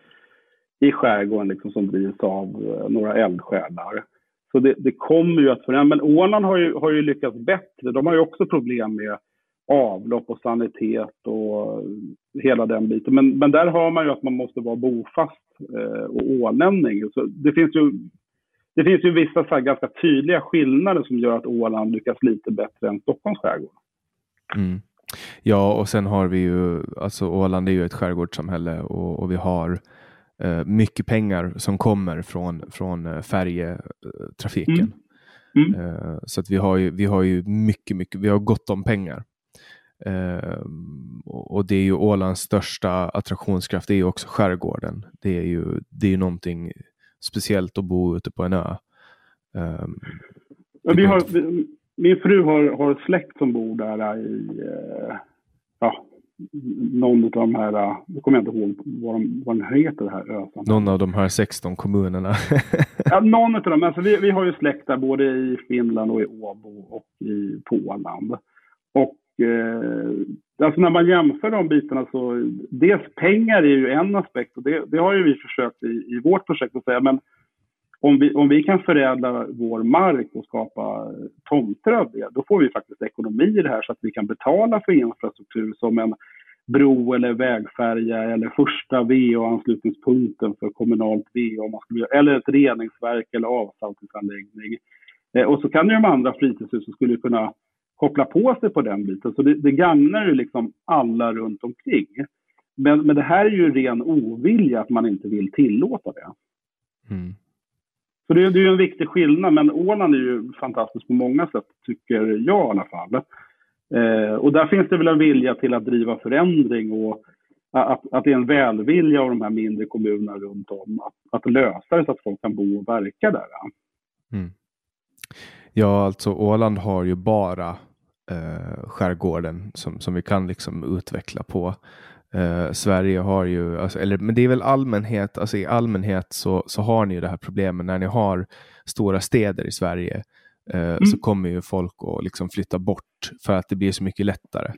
i skärgården liksom, som drivs av eh, några eldsjälar. Så det, det, kommer ju att förändras. Men Åland har ju, har ju lyckats bättre. De har ju också problem med avlopp och sanitet och eh, hela den biten. Men, men där hör man ju att man måste vara bofast eh, och ålänning. Så det finns ju det finns ju vissa så ganska tydliga skillnader som gör att Åland lyckas lite bättre än Stockholms skärgård. Mm. Ja, och sen har vi ju, alltså Åland är ju ett skärgårdssamhälle och, och vi har eh, mycket pengar som kommer från, från eh, färjetrafiken. Mm. Mm. Eh, så att vi har ju, vi har ju mycket, mycket, vi har gott om pengar. Eh, och det är ju Ålands största attraktionskraft, det är ju också skärgården. Det är ju, det är ju någonting speciellt att bo ute på en ö. Um, vi har, vi, min fru har, har släkt som bor där i, uh, ja, någon av de här, jag kommer inte ihåg vad, de, vad den heter, det här ön. Någon av de här 16 kommunerna. ja, någon av dem. Alltså vi, vi har ju släkt där både i Finland och i Åbo och i Poland. Och eh, alltså när man jämför de bitarna så, dels pengar är ju en aspekt och det, det har ju vi försökt i, i vårt projekt att säga, men om vi, om vi kan förädla vår mark och skapa tomter av det, då får vi faktiskt ekonomi i det här så att vi kan betala för infrastruktur som en bro eller vägfärja eller första VA-anslutningspunkten för kommunalt VA, man skulle, eller ett reningsverk eller avsaltningsanläggning. Eh, och så kan ju de andra fritidshusen skulle kunna koppla på sig på den biten. Så det, det gagnar ju liksom alla runt omkring. Men, men det här är ju ren ovilja att man inte vill tillåta det. Mm. Så det, det är ju en viktig skillnad, men Åland är ju fantastiskt på många sätt, tycker jag i alla fall. Eh, och där finns det väl en vilja till att driva förändring och att, att det är en välvilja av de här mindre kommunerna runt om att, att lösa det så att folk kan bo och verka där. Mm. Ja, alltså Åland har ju bara eh, skärgården som, som vi kan liksom utveckla på. Eh, Sverige har ju, alltså, eller, men det är väl allmänhet, alltså i allmänhet så, så har ni ju det här problemet när ni har stora städer i Sverige eh, mm. så kommer ju folk att liksom flytta bort för att det blir så mycket lättare.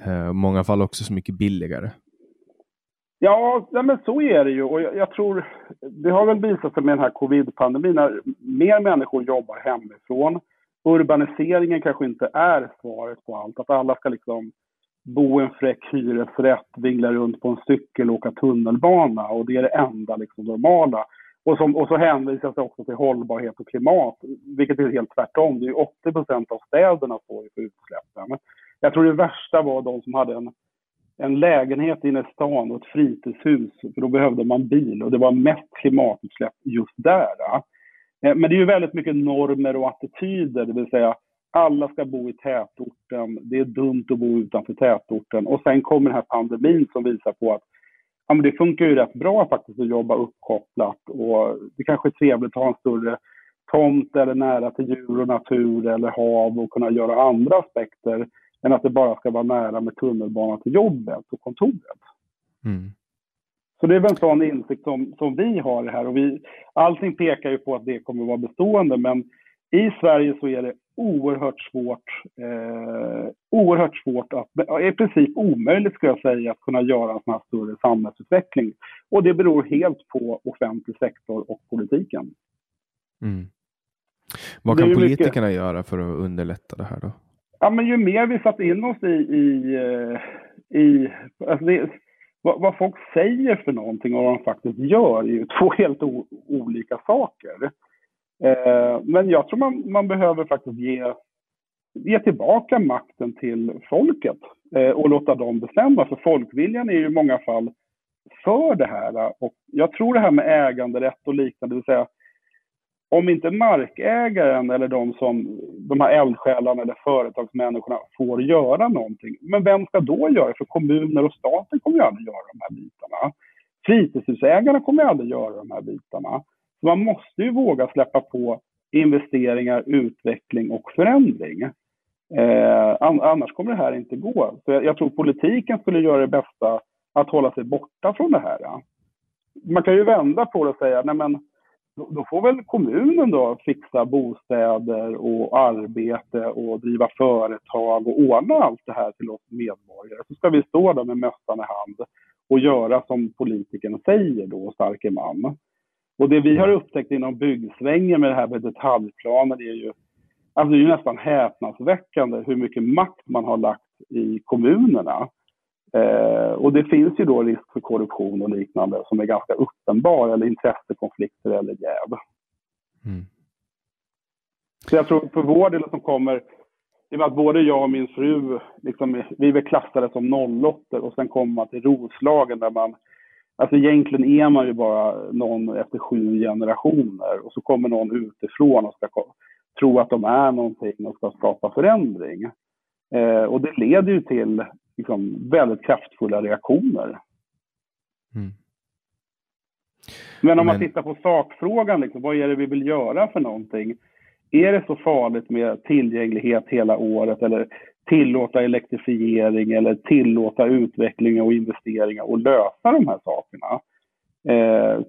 Eh, många fall också så mycket billigare. Ja, men så är det ju. Och jag, jag, tror, det har väl visat sig med den här covid-pandemin, när mer människor jobbar hemifrån. Urbaniseringen kanske inte är svaret på allt. Att alla ska liksom bo i en fräck hyresrätt, vingla runt på en cykel och åka tunnelbana. Och det är det enda liksom normala. Och, som, och så hänvisas det också till hållbarhet och klimat, vilket är helt tvärtom. Det är 80 procent av städerna står för utsläppen. Jag tror det värsta var de som hade en en lägenhet inne i stan och ett fritidshus, för då behövde man bil och det var mest klimatutsläpp just där. Eh, men det är ju väldigt mycket normer och attityder, det vill säga alla ska bo i tätorten, det är dumt att bo utanför tätorten. Och sen kommer den här pandemin som visar på att ja, men det funkar ju rätt bra faktiskt att jobba uppkopplat och det kanske är trevligt att ha en större tomt eller nära till djur och natur eller hav och kunna göra andra aspekter än att det bara ska vara nära med tunnelbana till jobbet och kontoret. Mm. Så det är väl en sån insikt som, som vi har här och vi, allting pekar ju på att det kommer att vara bestående men i Sverige så är det oerhört svårt, eh, oerhört svårt att, i princip omöjligt skulle jag säga, att kunna göra en sån här större samhällsutveckling. Och det beror helt på offentlig sektor och politiken. Mm. Vad kan politikerna mycket... göra för att underlätta det här då? Ja, men ju mer vi satt in oss i, i, eh, i alltså det, vad, vad, folk säger för någonting och vad de faktiskt gör är ju två helt o, olika saker. Eh, men jag tror man, man behöver faktiskt ge, ge tillbaka makten till folket eh, och låta dem bestämma. För folkviljan är ju i många fall för det här. Och jag tror det här med äganderätt och liknande, det vill säga om inte markägaren eller de, som, de här eldsjälarna eller företagsmänniskorna får göra någonting, men vem ska då göra det? För kommuner och staten kommer ju aldrig göra de här bitarna. Fritidshusägarna kommer aldrig göra de här bitarna. Så man måste ju våga släppa på investeringar, utveckling och förändring. Eh, annars kommer det här inte gå. Så jag, jag, tror politiken skulle göra det bästa att hålla sig borta från det här. Man kan ju vända på det och säga, nej men då får väl kommunen då fixa bostäder och arbete och driva företag och ordna allt det här till oss medborgare. Så ska vi stå där med mössan i hand och göra som politikern säger då, starke man. Och det vi har upptäckt inom byggsvängen med det här med detaljplaner är ju, alltså det är ju nästan häpnadsväckande hur mycket makt man har lagt i kommunerna. Eh, och det finns ju då risk för korruption och liknande som är ganska uppenbar, eller intressekonflikter eller jäv. Mm. Så jag tror för vår del som kommer, i och med att både jag och min fru, liksom, vi är klassade som nollåttor och sen kommer man till Roslagen där man, alltså egentligen är man ju bara någon efter sju generationer och så kommer någon utifrån och ska tro att de är någonting och ska skapa förändring. Eh, och det leder ju till liksom, väldigt kraftfulla reaktioner. Mm. Men om man tittar på sakfrågan, liksom, vad är det vi vill göra för någonting? Är det så farligt med tillgänglighet hela året eller tillåta elektrifiering eller tillåta utveckling och investeringar och lösa de här sakerna? Eh,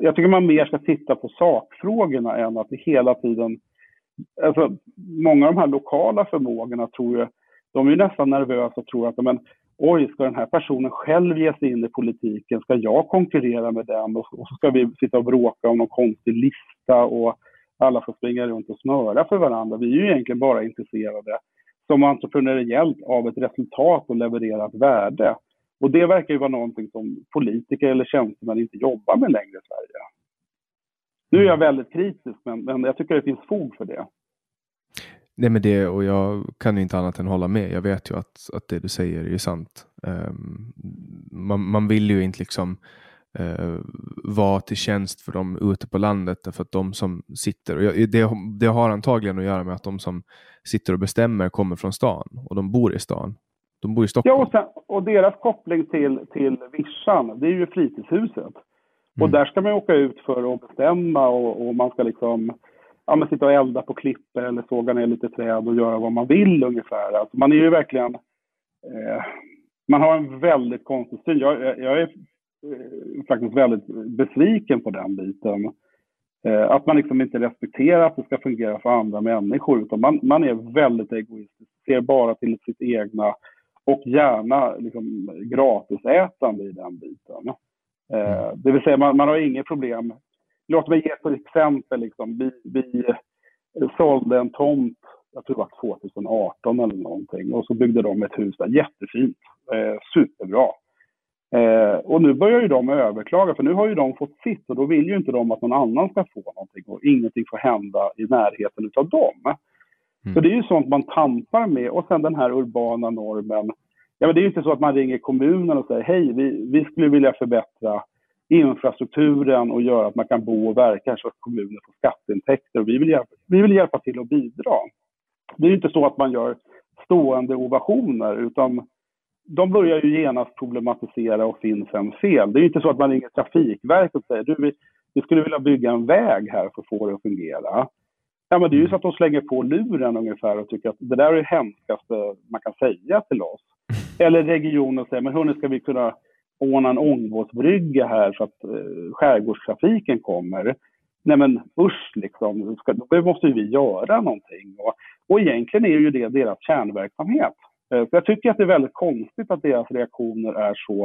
jag tycker man mer ska titta på sakfrågorna än att det hela tiden... Alltså, många av de här lokala förmågorna tror jag de är nästan nervösa och tror att men, oj, ska den här personen själv ge sig in i politiken? Ska jag konkurrera med den? Och, och så ska vi sitta och bråka om någon konstig lista och alla får springa runt och smöra för varandra. Vi är ju egentligen bara intresserade som entreprenöriellt av ett resultat och leverera ett värde. Och det verkar ju vara någonting som politiker eller tjänstemän inte jobbar med längre i Sverige. Nu är jag väldigt kritisk, men, men jag tycker det finns fog för det. Nej men det, och jag kan inte annat än hålla med. Jag vet ju att, att det du säger är sant. Um, man, man vill ju inte liksom uh, vara till tjänst för dem ute på landet därför att de som sitter, och jag, det, det har antagligen att göra med att de som sitter och bestämmer kommer från stan och de bor i stan. De bor i Stockholm. Ja, och, sen, och deras koppling till, till vischan, det är ju fritidshuset. Mm. Och där ska man åka ut för att bestämma och, och man ska liksom ja, men sitta och elda på klippor eller såga ner lite träd och göra vad man vill ungefär. Alltså man är ju verkligen... Eh, man har en väldigt konstig syn. Jag, jag är eh, faktiskt väldigt besviken på den biten. Eh, att man liksom inte respekterar att det ska fungera för andra människor. Utan man, man är väldigt egoistisk, ser bara till sitt egna och gärna liksom, gratisätande i den biten. Eh, det vill säga man, man har inget problem Låt mig ge ett exempel. Liksom. Vi, vi sålde en tomt, jag tror det var 2018 eller någonting, och så byggde de ett hus där. Jättefint, eh, superbra. Eh, och nu börjar ju de överklaga, för nu har ju de fått sitt och då vill ju inte de att någon annan ska få någonting och ingenting får hända i närheten av dem. Mm. Så det är ju sånt man tampar med och sen den här urbana normen. Ja, men det är ju inte så att man ringer kommunen och säger hej, vi, vi skulle vilja förbättra infrastrukturen och göra att man kan bo och verka så att kommunen får skatteintäkter. Och vi, vill hjälpa, vi vill hjälpa till och bidra. Det är inte så att man gör stående ovationer utan de börjar ju genast problematisera och finns en fel. Det är inte så att man ringer Trafikverket och säger du, vi, vi skulle vilja bygga en väg här för att få det att fungera. Ja, men det är ju så att de slänger på luren ungefär och tycker att det där är det hemskaste man kan säga till oss. Eller regionen säger, men hörni, ska vi kunna ordna en ångbåtsbrygga här så att eh, skärgårdstrafiken kommer? Nej men usch liksom, ska, då måste vi göra någonting. Och, och egentligen är ju det deras kärnverksamhet. Eh, jag tycker att det är väldigt konstigt att deras reaktioner är så...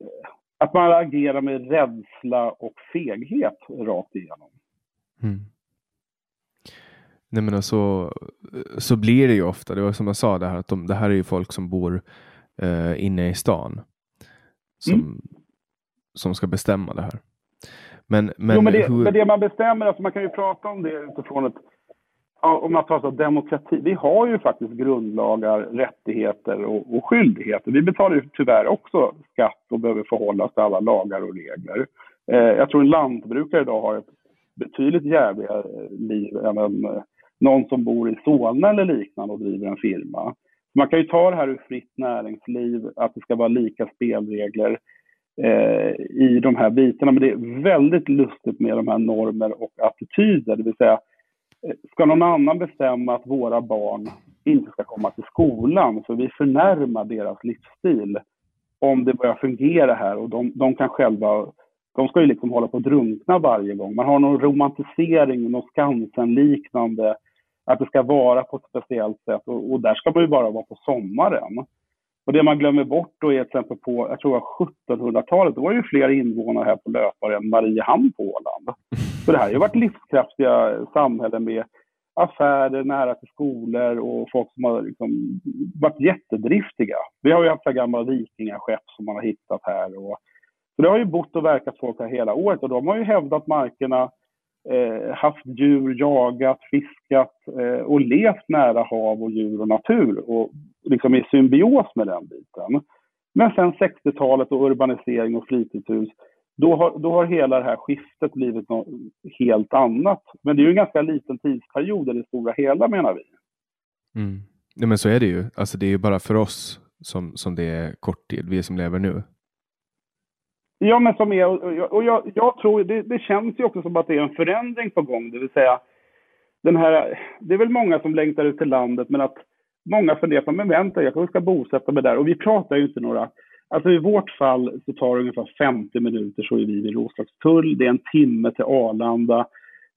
Eh, att man agerar med rädsla och feghet rakt igenom. Mm. Nej men alltså, så blir det ju ofta. Det var som jag sa, det här, att de, det här är ju folk som bor eh, inne i stan. Som, mm. som ska bestämma det här. Men, men, jo, men, det, hur... men det man bestämmer, alltså man kan ju prata om det utifrån ett om man pratar om demokrati, vi har ju faktiskt grundlagar, rättigheter och, och skyldigheter. Vi betalar ju tyvärr också skatt och behöver förhålla oss till alla lagar och regler. Eh, jag tror en lantbrukare idag har ett betydligt jävligare liv än en, någon som bor i Solna eller liknande och driver en firma. Man kan ju ta det här ur fritt näringsliv, att det ska vara lika spelregler eh, i de här bitarna. Men det är väldigt lustigt med de här normer och attityder, det vill säga eh, ska någon annan bestämma att våra barn inte ska komma till skolan för vi förnärmar deras livsstil om det börjar fungera här och de, de kan själva de ska ju liksom hålla på att drunkna varje gång. Man har någon romantisering, något Skansen-liknande, att det ska vara på ett speciellt sätt och, och, där ska man ju bara vara på sommaren. Och det man glömmer bort då är till exempel på, jag tror 1700-talet, då var det ju fler invånare här på Löpare än Mariehamn på Åland. Så det här har ju varit livskraftiga samhällen med affärer nära till skolor och folk som har liksom varit jättedriftiga. Vi har ju haft gamla vikingaskepp som man har hittat här. Och, så det har ju bott och verkat folk här hela året och de har ju hävdat markerna, eh, haft djur, jagat, fiskat eh, och levt nära hav och djur och natur och liksom i symbios med den biten. Men sen 60-talet och urbanisering och fritidshus då har, då har hela det här skiftet blivit något helt annat. Men det är ju en ganska liten tidsperiod i det stora hela menar vi. Mm. Ja, men så är det ju. Alltså det är ju bara för oss som, som det är kort tid, vi som lever nu. Ja, men som är, och jag, jag tror, det, det, känns ju också som att det är en förändring på gång, det vill säga den här, det är väl många som längtar ut till landet, men att många funderar på, men vänta, jag kanske ska bosätta mig där. Och vi pratar ju inte några Alltså i vårt fall så tar det ungefär 50 minuter så är vi vid Roslagstull. Det är en timme till Arlanda.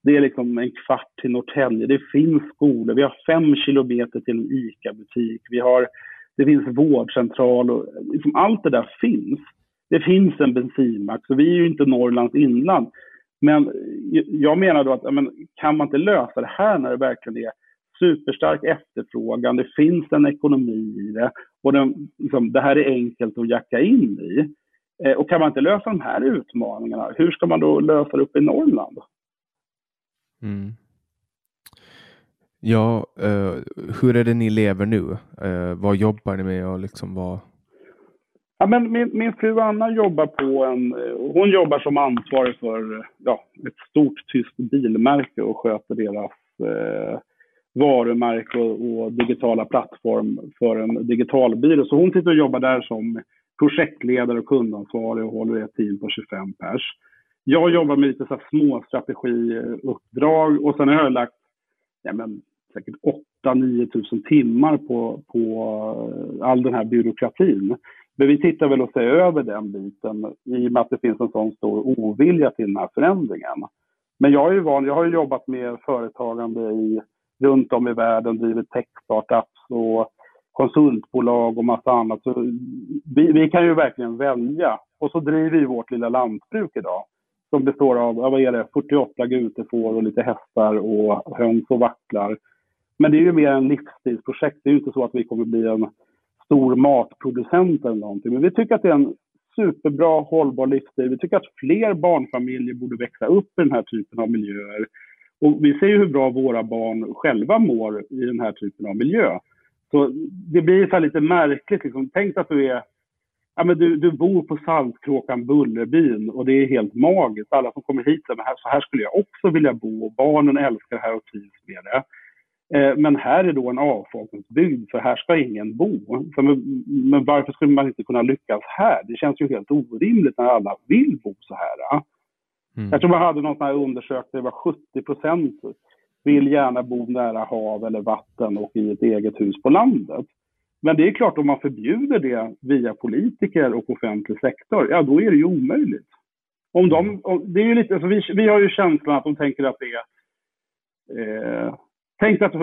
Det är liksom en kvart till Norrtälje. Det finns skolor. Vi har fem kilometer till en ICA-butik. Vi har, det finns vårdcentral och liksom allt det där finns. Det finns en bensinmack, så vi är ju inte Norrlands inland. Men jag menar då att men, kan man inte lösa det här när det verkligen är superstark efterfrågan, det finns en ekonomi i det och den, liksom, det här är enkelt att jacka in i. Eh, och kan man inte lösa de här utmaningarna, hur ska man då lösa det uppe i Norrland? Mm. Ja, eh, hur är det ni lever nu? Eh, vad jobbar ni med och liksom vad? Ja, men min, min fru Anna jobbar på en, eh, hon jobbar som ansvarig för eh, ja, ett stort tyskt bilmärke och sköter deras eh, varumärke och, och, digitala plattform för en digitalbyrå. Så hon sitter och jobbar där som projektledare och kundansvarig och håller ett team på 25 pers. Jag jobbar med lite så små strategiuppdrag och sen har jag lagt ja, men, säkert 8-9 000 timmar på, på eh, all den här byråkratin. Men vi tittar väl och ser över den biten i och med att det finns en sån stor ovilja till den här förändringen. Men jag är ju van, jag har jobbat med företagande i runt om i världen drivit tech-startups och konsultbolag och massa annat. Så vi, vi, kan ju verkligen välja. Och så driver vi vårt lilla lantbruk idag som består av vad är det, 48 gutefår och lite hästar och höns och vacklar. Men det är ju mer en livsstilsprojekt. Det är ju inte så att vi kommer bli en stor matproducent eller någonting. Men vi tycker att det är en superbra hållbar livsstil. Vi tycker att fler barnfamiljer borde växa upp i den här typen av miljöer. Och vi ser ju hur bra våra barn själva mår i den här typen av miljö. Så det blir så lite märkligt. Liksom. Tänk att du är Ja, men du, du bor på Saltkråkan, Bullerbyn och det är helt magiskt. Alla som kommer hit säger så här skulle jag också vilja bo och barnen älskar det här och trivs med det. Eh, men här är då en avfolkningsbygd för här ska ingen bo. Men, men, varför skulle man inte kunna lyckas här? Det känns ju helt orimligt när alla vill bo så här. Mm. Jag tror man hade någon sån här undersökning, det var 70 procent vill gärna bo nära hav eller vatten och i ett eget hus på landet. Men det är klart, om man förbjuder det via politiker och offentlig sektor, ja då är det ju omöjligt. Om de, om, det är ju lite, alltså vi, vi har ju känslan att de tänker att det är eh, Tänk att det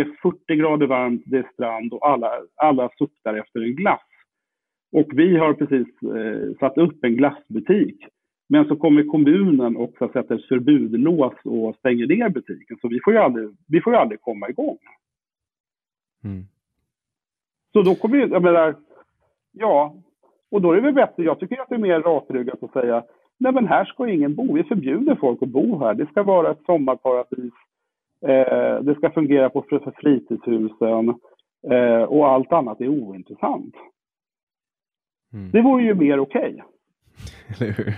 är 40 grader varmt, det är strand och alla, alla suktar efter en glass. Och vi har precis eh, satt upp en glassbutik. Men så kommer kommunen och så sätter förbudlås och stänger ner butiken. Så vi får ju aldrig, vi får ju aldrig komma igång. Mm. Så då kommer jag menar, ja, och då är det väl bättre, jag tycker att det är mer rakryggat att säga, nej men här ska ingen bo, vi förbjuder folk att bo här. Det ska vara ett sommarparadis, eh, det ska fungera på för fritidshusen eh, och allt annat är ointressant. Mm. Det vore ju mer okej. Okay. Eller hur?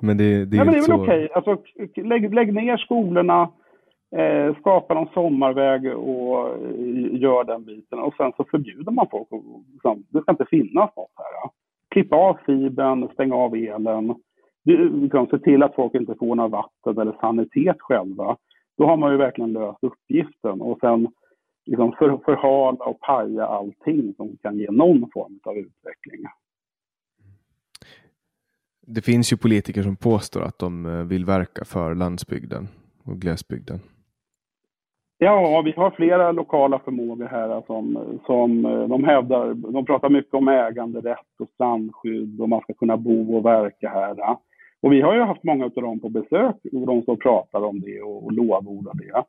Men det, det är, ja, men det är väl så... okej. Okay. Alltså, lägg, lägg ner skolorna, eh, skapa någon sommarväg och eh, gör den biten. Och sen så förbjuder man folk. Och, liksom, det ska inte finnas något här. Ja. Klippa av fibern, stänga av elen. Liksom, se till att folk inte får några vatten eller sanitet själva. Då har man ju verkligen löst uppgiften. Och sen liksom för, förhala och paja allting som kan ge någon form av utveckling. Det finns ju politiker som påstår att de eh, vill verka för landsbygden och glesbygden. Ja, vi har flera lokala förmågor här som, som eh, de hävdar. De pratar mycket om äganderätt och strandskydd och man ska kunna bo och verka här. Och vi har ju haft många av dem på besök, de som pratar om det och, och lovordar det.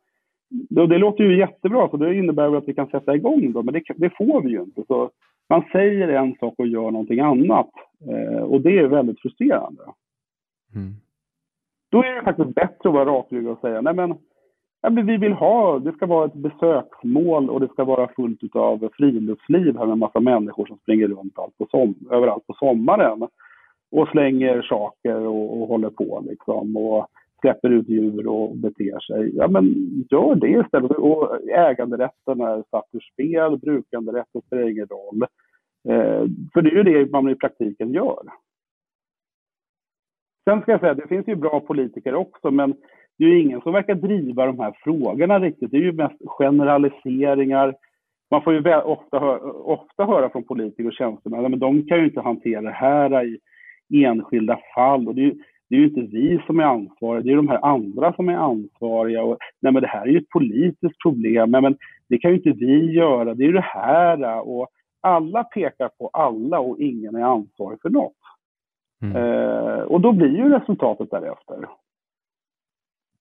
det. Det låter ju jättebra, så det innebär att vi kan sätta igång då, men det, det får vi ju inte. Så man säger en sak och gör någonting annat. Eh, och det är väldigt frustrerande. Mm. Då är det faktiskt bättre att vara rakryggad och säga, nej men, vi vill ha, det ska vara ett besöksmål och det ska vara fullt av friluftsliv här med massa människor som springer runt allt på som, överallt på sommaren och slänger saker och, och håller på liksom och släpper ut djur och beter sig. Ja, men gör det istället. Och äganderätten är satt ur spel, brukanderätten spelar ingen roll. Eh, för det är ju det man i praktiken gör. Sen ska jag säga, det finns ju bra politiker också, men det är ju ingen som verkar driva de här frågorna riktigt. Det är ju mest generaliseringar. Man får ju ofta, hö ofta höra från politiker och tjänstemän, men de kan ju inte hantera det här i enskilda fall. Och det, är, det är ju inte vi som är ansvariga, det är de här andra som är ansvariga. Och, nej, men det här är ju ett politiskt problem, nej, men det kan ju inte vi göra, det är ju det här. Och alla pekar på alla och ingen är ansvarig för något. Mm. Eh, och då blir ju resultatet därefter.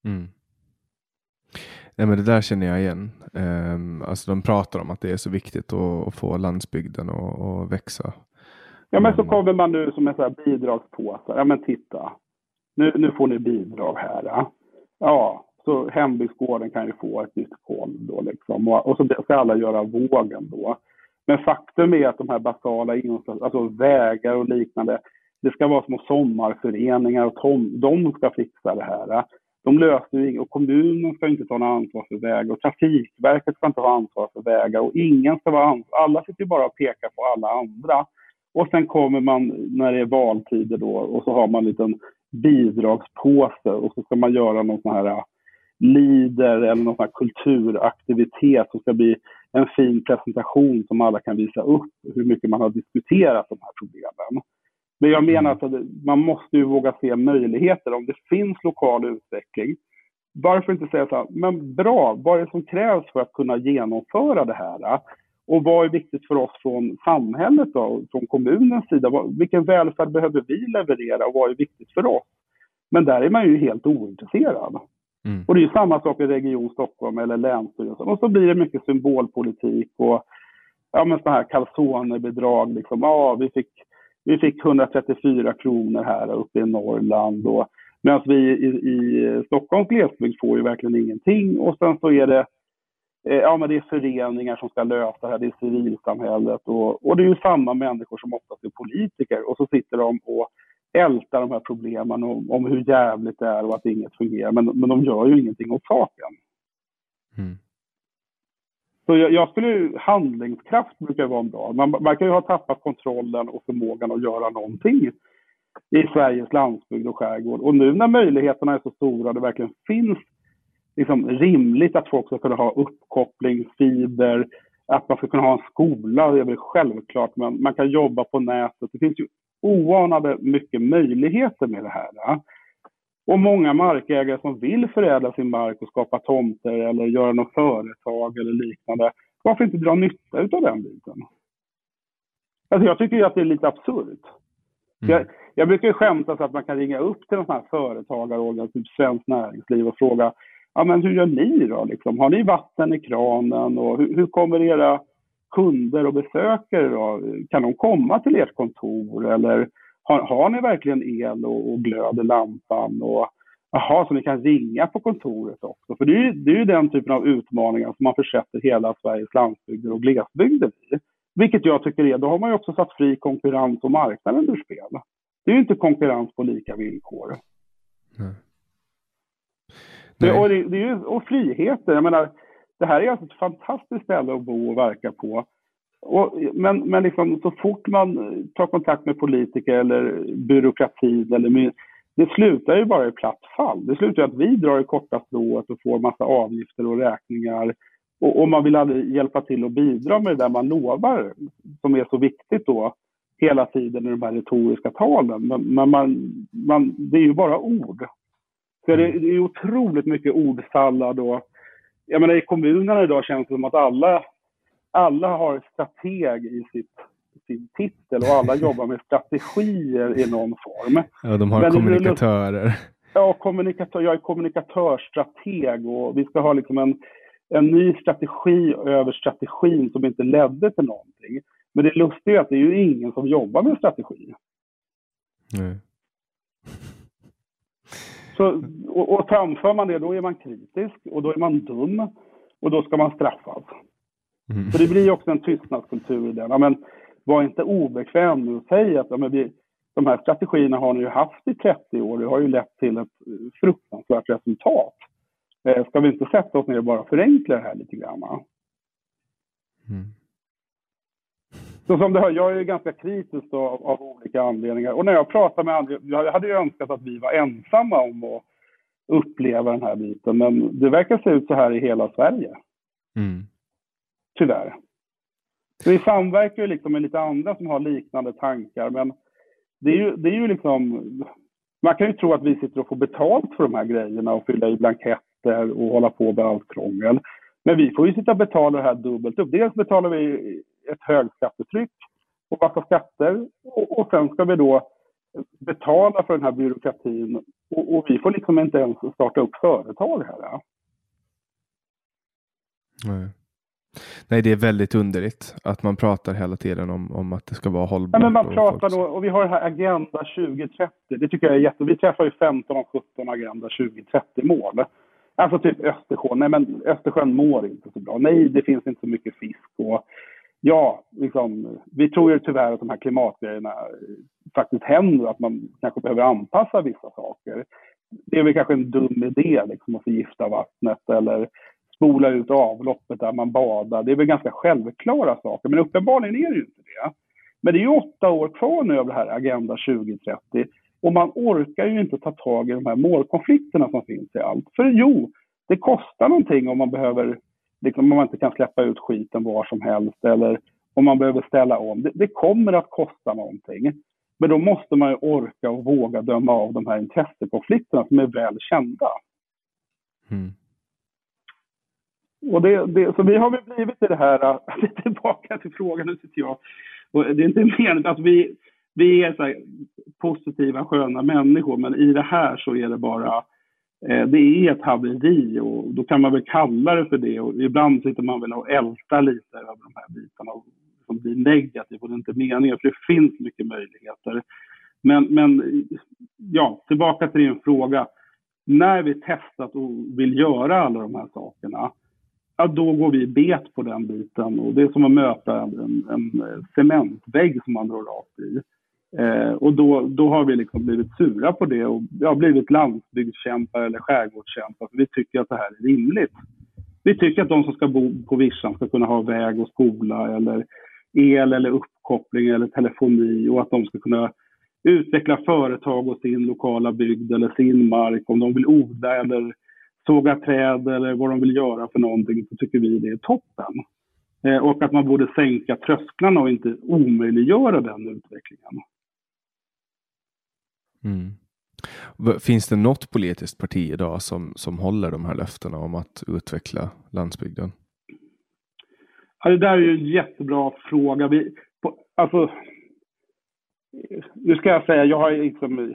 Mm. Nej, men det där känner jag igen. Um, alltså de pratar om att det är så viktigt att, att få landsbygden att växa. Ja, men så kommer man nu som en sån här bidragspåse. Ja, men titta. Nu, nu får ni bidrag här. Ja, ja så hembygdsgården kan ju få ett nytt golv då liksom. Och, och så ska alla göra vågen då. Men faktum är att de här basala insatserna, alltså vägar och liknande, det ska vara små sommarföreningar och tom, de ska fixa det här. De löser ju och kommunen ska inte ta något ansvar för vägar och Trafikverket ska inte ha ansvar för vägar och ingen ska vara ansvar. Alla sitter ju bara och pekar på alla andra. Och sen kommer man när det är valtider då och så har man en liten bidragspåse och så ska man göra någon sån här lider eller någon sån här kulturaktivitet som ska bli en fin presentation som alla kan visa upp hur mycket man har diskuterat de här problemen. Men jag menar mm. att man måste ju våga se möjligheter. Om det finns lokal utveckling, varför inte säga så här, men bra, vad är det som krävs för att kunna genomföra det här? Och vad är viktigt för oss från samhället då, från kommunens sida? Vilken välfärd behöver vi leverera och vad är viktigt för oss? Men där är man ju helt ointresserad. Mm. Och det är ju samma sak i Region Stockholm eller Länsstyrelsen. Och så blir det mycket symbolpolitik och ja, men här calzonebidrag. Liksom. Ja, vi fick, vi fick 134 kronor här uppe i Norrland. Och, medan vi i, i Stockholms glesbygd får ju verkligen ingenting. Och sen så är det Ja, men det är föreningar som ska lösa det här, det är civilsamhället och, och det är ju samma människor som oftast är politiker och så sitter de och älta de här problemen om, om hur jävligt det är och att inget fungerar. Men, men de gör ju ingenting åt saken. Mm. Så jag, jag skulle, handlingskraft brukar vara bra. Man verkar ju ha tappat kontrollen och förmågan att göra någonting i Sveriges landsbygd och skärgård. Och nu när möjligheterna är så stora det verkligen finns liksom, rimligt att folk ska kunna ha uppkoppling, fiber, att man ska kunna ha en skola, det är väl självklart, men man kan jobba på nätet. Det finns ju oanade mycket möjligheter med det här. Och många markägare som vill förädla sin mark och skapa tomter eller göra något företag eller liknande, varför inte dra nytta av den biten? Alltså jag tycker ju att det är lite absurt. Mm. Jag, jag brukar ju skämta så att man kan ringa upp till sån här företagarorganisation, typ Svenskt Näringsliv och fråga ja, men hur gör ni då? Liksom? Har ni vatten i kranen och hur, hur kommer era kunder och besökare då? Kan de komma till ert kontor eller har, har ni verkligen el och, och glöd i lampan? Och, Jaha, så ni kan ringa på kontoret också. För det är, ju, det är ju den typen av utmaningar som man försätter hela Sveriges landsbygder och glesbygder i. Vilket jag tycker är, då har man ju också satt fri konkurrens och marknaden ur spel. Det är ju inte konkurrens på lika villkor. Nej. Det, och, det, det är och friheter. Jag menar, det här är alltså ett fantastiskt ställe att bo och verka på. Och, men men liksom, så fort man tar kontakt med politiker eller byråkratin eller det slutar ju bara i platt fall. Det slutar ju att vi drar i korta strået och får massa avgifter och räkningar. Och, och man vill aldrig hjälpa till och bidra med det där man lovar, som är så viktigt då hela tiden i de här retoriska talen. Men, men man, man, det är ju bara ord. Så det, det är otroligt mycket ordsallad och jag menar i kommunerna idag känns det som att alla, alla har strateg i sitt, sin titel och alla jobbar med strategier i någon form. Ja, de har Men kommunikatörer. Ja, kommunikatör, jag är kommunikatörstrateg och vi ska ha liksom en, en ny strategi över strategin som inte ledde till någonting. Men det lustiga är att det är ju ingen som jobbar med strategi. Nej. Så, och, och framför man det, då är man kritisk och då är man dum och då ska man straffas. Mm. Så det blir också en tystnadskultur i den. Ja, men var inte obekväm nu och säg att ja, men vi, de här strategierna har ni ju haft i 30 år. Det har ju lett till ett fruktansvärt resultat. Eh, ska vi inte sätta oss ner och bara förenkla det här lite grann? Mm. Så som du hör, jag är ganska kritisk av, av, olika anledningar. Och när jag pratar med andra, jag hade ju önskat att vi var ensamma om att uppleva den här biten. Men det verkar se ut så här i hela Sverige. Mm. Tyvärr. vi samverkar ju liksom med lite andra som har liknande tankar. Men det är ju, det är ju liksom... Man kan ju tro att vi sitter och får betalt för de här grejerna och fylla i blanketter och hålla på med allt krångel. Men vi får ju sitta och betala det här dubbelt upp. Dels betalar vi ett högskattetryck och massa skatter och, och sen ska vi då betala för den här byråkratin och, och, vi får liksom inte ens starta upp företag här. Nej. Nej, det är väldigt underligt att man pratar hela tiden om, om att det ska vara hållbart. Nej, men man pratar då, och vi har det här Agenda 2030. Det tycker jag är jätte... Vi träffar ju 15 av 17 Agenda 2030-mål. Alltså typ Östersjön. Nej, men Östersjön mår inte så bra. Nej, det finns inte så mycket fisk och ja, liksom, vi tror ju tyvärr att de här klimatgrejerna eh, faktiskt händer, att man kanske behöver anpassa vissa saker. Det är väl kanske en dum idé liksom, att förgifta vattnet eller spola ut avloppet där man badar. Det är väl ganska självklara saker, men uppenbarligen är det ju inte det. Men det är ju åtta år kvar nu av det här Agenda 2030 och man orkar ju inte ta tag i de här målkonflikterna som finns i allt. För jo, det kostar någonting om man behöver liksom, om man inte kan släppa ut skiten var som helst eller om man behöver ställa om. Det, det, kommer att kosta någonting. Men då måste man ju orka och våga döma av de här intressekonflikterna som är väl kända. Mm. Och det, det, så vi har väl blivit i det här, tillbaka till frågan, nu sitter jag, och det är inte meningen att vi, vi är så positiva, sköna människor, men i det här så är det bara Eh, det är ett haveri och då kan man väl kalla det för det. Och ibland sitter man väl och ältar lite över de här bitarna som blir negativt och det är inte meningen för det finns mycket möjligheter. Men, men ja, tillbaka till din fråga. När vi testat och vill göra alla de här sakerna, ja, då går vi bet på den biten och det är som att möta en, en cementvägg som man drar rakt i. Eh, och då, då har vi liksom blivit sura på det och vi har blivit landsbygdskämpar eller skärgårdskämpar för vi tycker att det här är rimligt. Vi tycker att de som ska bo på vischan ska kunna ha väg och skola eller el eller uppkoppling eller telefoni och att de ska kunna utveckla företag och sin lokala bygd eller sin mark om de vill odla eller såga träd eller vad de vill göra för någonting så tycker vi det är toppen. Eh, och att man borde sänka trösklarna och inte omöjliggöra den utvecklingen. Mm. Finns det något politiskt parti idag som, som håller de här löftena om att utveckla landsbygden? Ja, det där är ju en jättebra fråga. Vi, på, alltså, nu ska jag säga, jag har, liksom,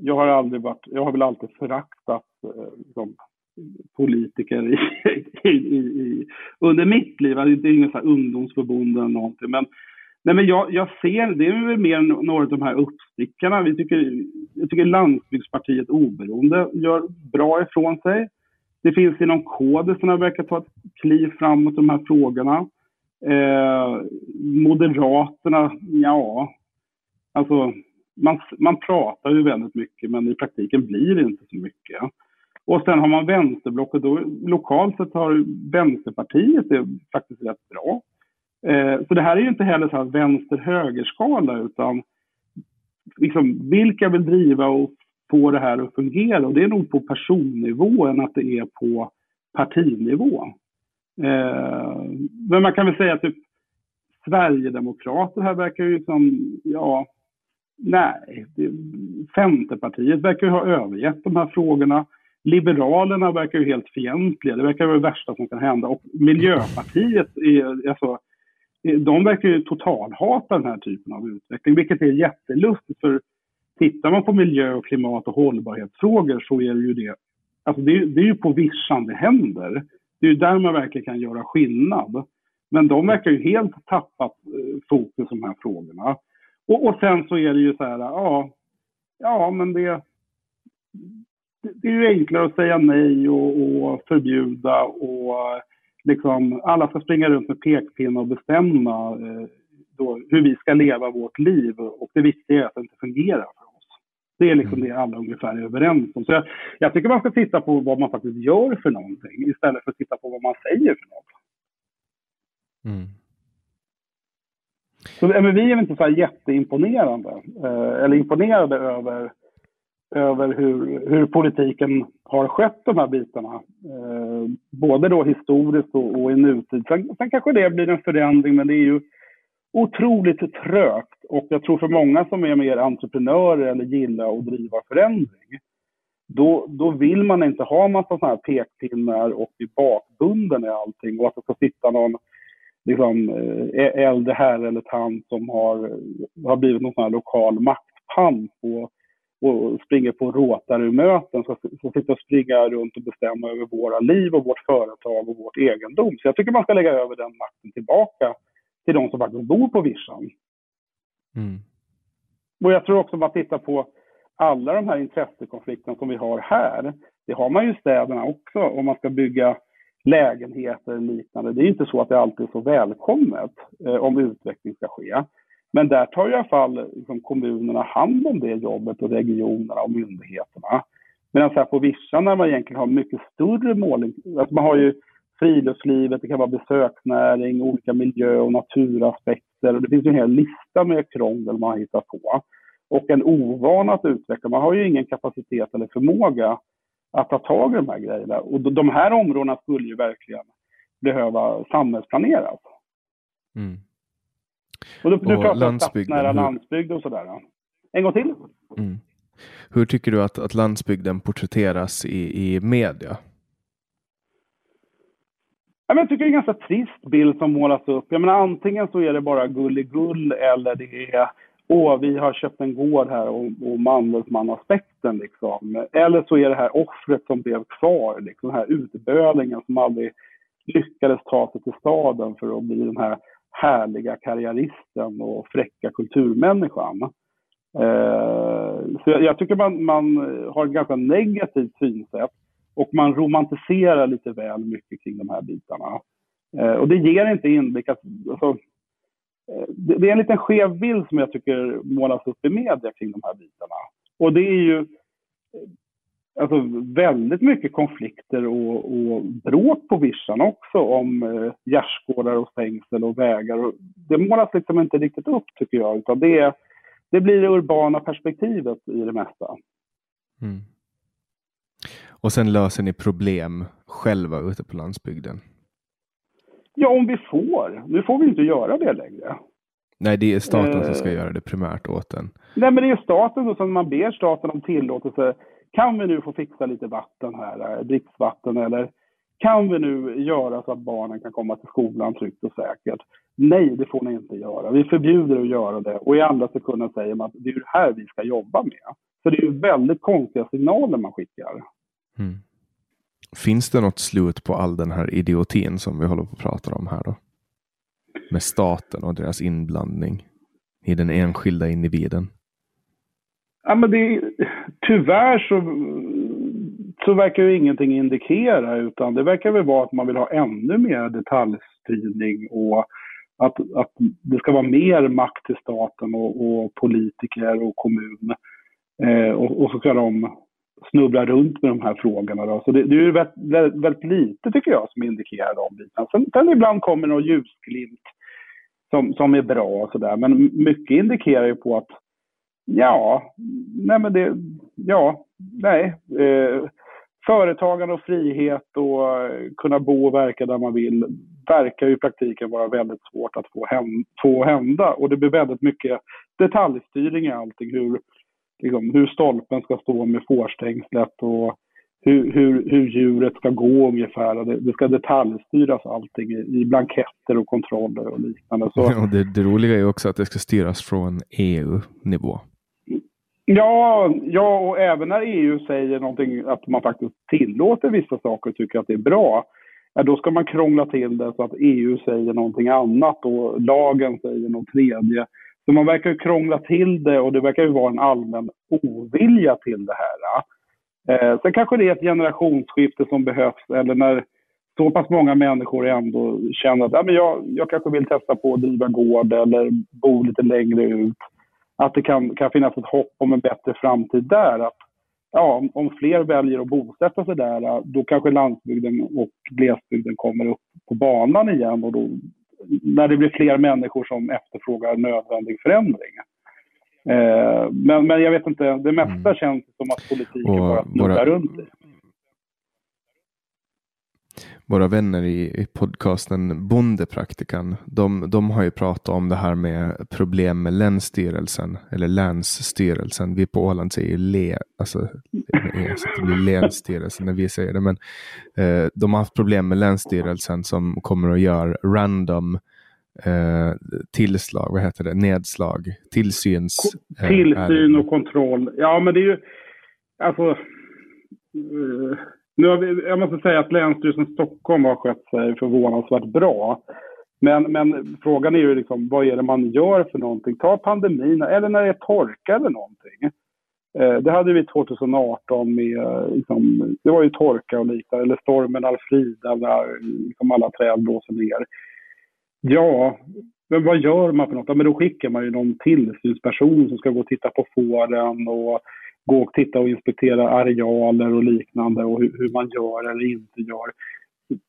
jag har aldrig varit, jag har väl alltid föraktat eh, liksom, politiker i, i, i, under mitt liv. Det är inget ungdomsförbund eller någonting. Men, nej, men jag, jag ser, det är väl mer några av de här uppstickarna. Vi tycker, jag tycker Landsbygdspartiet Oberoende gör bra ifrån sig. Det finns inom KD som verkar ta ett kliv framåt de här frågorna. Eh, Moderaterna, ja, alltså man, man pratar ju väldigt mycket men i praktiken blir det inte så mycket. Och sen har man vänsterblocket. Då, lokalt sett har Vänsterpartiet det faktiskt rätt bra. Eh, så det här är ju inte heller så här vänster-högerskala utan liksom, vilka vill driva och få det här att fungera? Och det är nog på personnivå än att det är på partinivå. Eh, men man kan väl säga att typ Sverigedemokrater här verkar ju som, ja, nej. Centerpartiet verkar ju ha övergett de här frågorna. Liberalerna verkar ju helt fientliga. Det verkar vara det värsta som kan hända. Och Miljöpartiet, är, alltså, Eh, de verkar ju totalhata den här typen av utveckling, vilket är jättelustigt. För tittar man på miljö och klimat och hållbarhetsfrågor så är det ju det. Alltså det, det är ju på vischan det händer. Det är ju där man verkligen kan göra skillnad. Men de verkar ju helt tappat eh, fokus på de här frågorna. Och, och sen så är det ju så här, ja, ja men det, det är ju enklare att säga nej och, och förbjuda och liksom alla ska springa runt med pekpinnar och bestämma eh, då, hur vi ska leva vårt liv och det viktiga är att det inte fungerar för oss. Det är liksom mm. det alla ungefär är överens om. Så jag, jag, tycker man ska titta på vad man faktiskt gör för någonting istället för att titta på vad man säger för något. Mm. Så, men vi är inte så jätteimponerande, eh, eller imponerade över över hur, hur politiken har skött de här bitarna. Eh, både då historiskt och, och i nutid. Sen, sen, kanske det blir en förändring, men det är ju otroligt trögt. Och jag tror för många som är mer entreprenörer eller gillar att driva förändring, då, då vill man inte ha massa sådana här pekpinnar och bli bakbunden i allting och att det ska sitta någon liksom, eh, äldre herre eller tant som har, har blivit någon sån här lokal maktpamp och och springer på Rotary-möten som ska sitta och springa runt och bestämma över våra liv och vårt företag och vårt egendom. Så jag tycker man ska lägga över den makten tillbaka till de som faktiskt bor på vischan. Mm. Och jag tror också om man tittar på alla de här intressekonflikterna som vi har här. Det har man ju i städerna också om man ska bygga lägenheter och liknande. Det är inte så att det alltid är så välkommet eh, om utveckling ska ske. Men där tar i alla fall liksom, kommunerna hand om det jobbet och regionerna och myndigheterna. Medan här på vissa när man egentligen har mycket större mål, alltså man har ju friluftslivet, det kan vara besöksnäring, olika miljö och naturaspekter. Och det finns ju en hel lista med krångel man har hittat på. Och en ovana att utveckla. Man har ju ingen kapacitet eller förmåga att ta tag i de här grejerna. Och de här områdena skulle ju verkligen behöva samhällsplaneras. Mm. Och då, du pratar landsbygd, stadsnära hur... landsbygd och sådär. En gång till. Mm. Hur tycker du att, att landsbygden porträtteras i, i media? Jag tycker det är en ganska trist bild som målas upp. Jag menar, antingen så är det bara gulligull eller det är åh, vi har köpt en gård här och, och mandelsmannaspekten liksom. Eller så är det här offret som blev kvar, liksom den här utbölingen som aldrig lyckades ta sig till staden för att bli den här härliga karriäristen och fräcka kulturmänniskan. Eh, så jag, jag, tycker man, man har ett ganska negativt synsätt och man romantiserar lite väl mycket kring de här bitarna. Eh, och det ger inte inblick. Att, alltså, eh, det, det, är en liten skev bild som jag tycker målas upp i media kring de här bitarna. Och det är ju alltså, väldigt mycket konflikter och, och bråk på vischan också om eh, gärdsgårdar och stängsel och vägar. Och det målas liksom inte riktigt upp tycker jag, utan det, det blir det urbana perspektivet i det mesta. Mm. Och sen löser ni problem själva ute på landsbygden? Ja, om vi får. Nu får vi inte göra det längre. Nej, det är staten eh, som ska göra det primärt åt en. Nej, men det är staten som man ber staten om tillåtelse. Kan vi nu få fixa lite vatten här, eh, dricksvatten eller kan vi nu göra så att barnen kan komma till skolan tryggt och säkert? Nej, det får ni inte göra. Vi förbjuder att göra det och i andra sekunden säger man att det är det här vi ska jobba med. Så det är ju väldigt konstiga signaler man skickar. Mm. Finns det något slut på all den här idiotin som vi håller på att prata om här då? Med staten och deras inblandning i den enskilda individen. Ja, men det, tyvärr så, så verkar ju ingenting indikera utan det verkar väl vara att man vill ha ännu mer detaljstyrning och att, att det ska vara mer makt till staten och, och politiker och kommun. Eh, och, och, så ska de snubbla runt med de här frågorna. Då. Så det, det är ju väldigt, väldigt, lite tycker jag som indikerar de bitarna. Sen, sen ibland kommer någon ljusglimt som, som är bra och sådär. Men mycket indikerar ju på att ja, nej men det, ja, nej. Eh, företagande och frihet och eh, kunna bo och verka där man vill verkar ju i praktiken vara väldigt svårt att få, hem, få hända. Och det blir väldigt mycket detaljstyrning i allting. Hur, liksom, hur stolpen ska stå med fårstängslet och hur, hur, hur djuret ska gå ungefär. Det, det ska detaljstyras allting i, i, blanketter och kontroller och liknande. Så, och det, det roliga är också att det ska styras från EU-nivå. Ja, ja, och även när EU säger någonting, att man faktiskt tillåter vissa saker och tycker att det är bra, ja, då ska man krångla till det så att EU säger någonting annat och lagen säger något tredje. Så man verkar krångla till det och det verkar ju vara en allmän ovilja till det här. Eh, sen kanske det är ett generationsskifte som behövs eller när så pass många människor ändå känner att ja, men jag, jag kanske vill testa på att driva gård eller bo lite längre ut. Att det kan, kan finnas ett hopp om en bättre framtid där. Att, ja, om fler väljer att bosätta sig där, då kanske landsbygden och glesbygden kommer upp på banan igen. Och då, när det blir fler människor som efterfrågar nödvändig förändring. Eh, men, men jag vet inte, det mesta mm. känns som att politiken och bara snuddar runt det. Våra vänner i, i podcasten Bondepraktikan, de, de har ju pratat om det här med problem med länsstyrelsen, eller länsstyrelsen. Vi på Åland säger le, alltså, så det blir länsstyrelsen när vi säger det. Men eh, de har haft problem med länsstyrelsen som kommer att göra random eh, tillslag, vad heter det, nedslag, tillsyns... Eh, Tillsyn och kontroll. Ja, men det är ju, alltså, eh, nu har vi, jag måste säga att Länsstyrelsen Stockholm har skött sig förvånansvärt bra. Men, men frågan är ju liksom, vad är det man gör för någonting? Ta pandemin, eller när det är torka eller någonting. Eh, det hade vi 2018 med, eh, liksom, det var ju torka och liknande, eller stormen Alfrida där liksom alla träd blåser ner. Ja, men vad gör man för något? Ja, men då skickar man ju någon tillsynsperson som ska gå och titta på fåren och gå och titta och inspektera arealer och liknande och hur, hur man gör eller inte gör.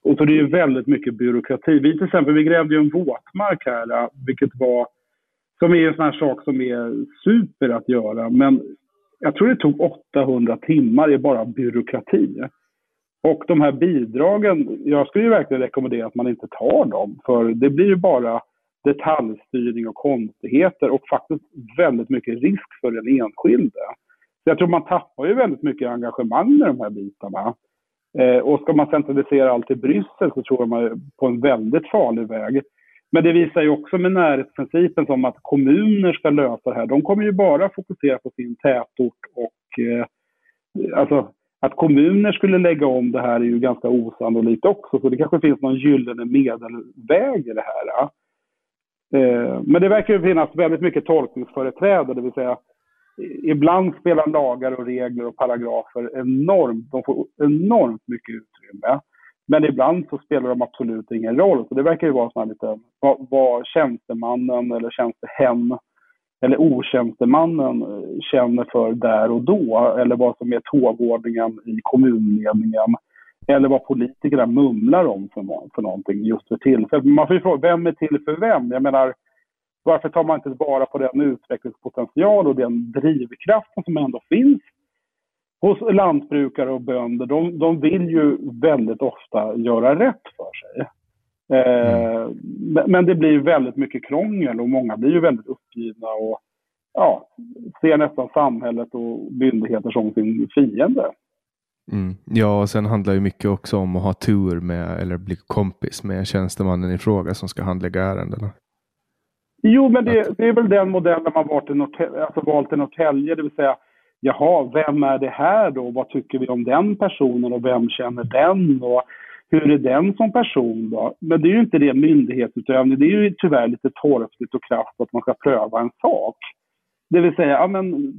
Och så det är ju väldigt mycket byråkrati. Vi till exempel, vi grävde ju en våtmark här, vilket var, som är en sån här sak som är super att göra. Men jag tror det tog 800 timmar i bara byråkrati. Och de här bidragen, jag skulle ju verkligen rekommendera att man inte tar dem. För det blir ju bara detaljstyrning och konstigheter och faktiskt väldigt mycket risk för den enskilde. Så jag tror man tappar ju väldigt mycket engagemang med de här bitarna. Eh, och ska man centralisera allt i Bryssel så tror jag man är på en väldigt farlig väg. Men det visar ju också med närhetsprincipen som att kommuner ska lösa det här. De kommer ju bara fokusera på sin tätort och eh, alltså att kommuner skulle lägga om det här är ju ganska osannolikt också. Så det kanske finns någon gyllene medelväg i det här. Eh, men det verkar ju finnas väldigt mycket tolkningsföreträde, det vill säga ibland spelar lagar och regler och paragrafer enormt, de får enormt mycket utrymme. Men ibland så spelar de absolut ingen roll. Så det verkar ju vara sån lite, vad, vad tjänstemannen eller tjänstehem eller otjänstemannen känner för där och då. Eller vad som är tågordningen i kommunledningen. Eller vad politikerna mumlar om för, för någonting just för tillfället. Man får ju fråga, vem är till för vem? Jag menar, varför tar man inte vara på den utvecklingspotential och den drivkraften som ändå finns hos lantbrukare och bönder, de, de vill ju väldigt ofta göra rätt för sig. Eh. Men det blir väldigt mycket krångel och många blir ju väldigt uppgivna och ja, ser nästan samhället och myndigheter som sin fiende. Mm. Ja, och sen handlar det mycket också om att ha tur med eller bli kompis med tjänstemannen i fråga som ska handlägga ärendena. Jo, men det, det är väl den modellen man valt i, Norrtälje, alltså valt i Norrtälje, det vill säga jaha, vem är det här då? Vad tycker vi om den personen och vem känner den? Och hur är den som person då? Men det är ju inte det myndighetsutövning, det är ju tyvärr lite torftigt och krasst att man ska pröva en sak. Det vill säga, ja men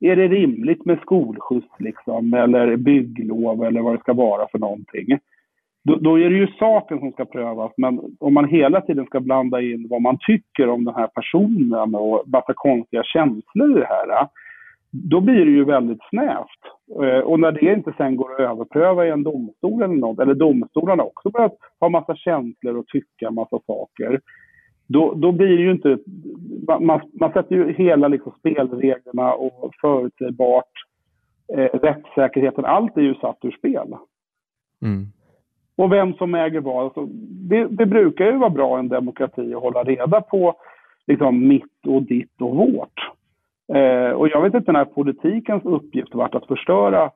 är det rimligt med skolskjuts liksom, eller bygglov eller vad det ska vara för någonting? Då, då, är det ju saken som ska prövas, men om man hela tiden ska blanda in vad man tycker om den här personen och massa konstiga känslor i det här, eh, då blir det ju väldigt snävt. Eh, och när det inte sen går att överpröva i en domstol eller något, eller domstolarna också börjar ha massa känslor och tycka massa saker, då, då blir det ju inte... Man, man sätter ju hela liksom spelreglerna och förutsägbart, eh, rättssäkerheten, allt är ju satt ur spel. Mm. Och vem som äger vad. Alltså, det, det, brukar ju vara bra i en demokrati att hålla reda på liksom, mitt och ditt och vårt. Eh, och jag vet inte när politikens uppgift varit att förstöra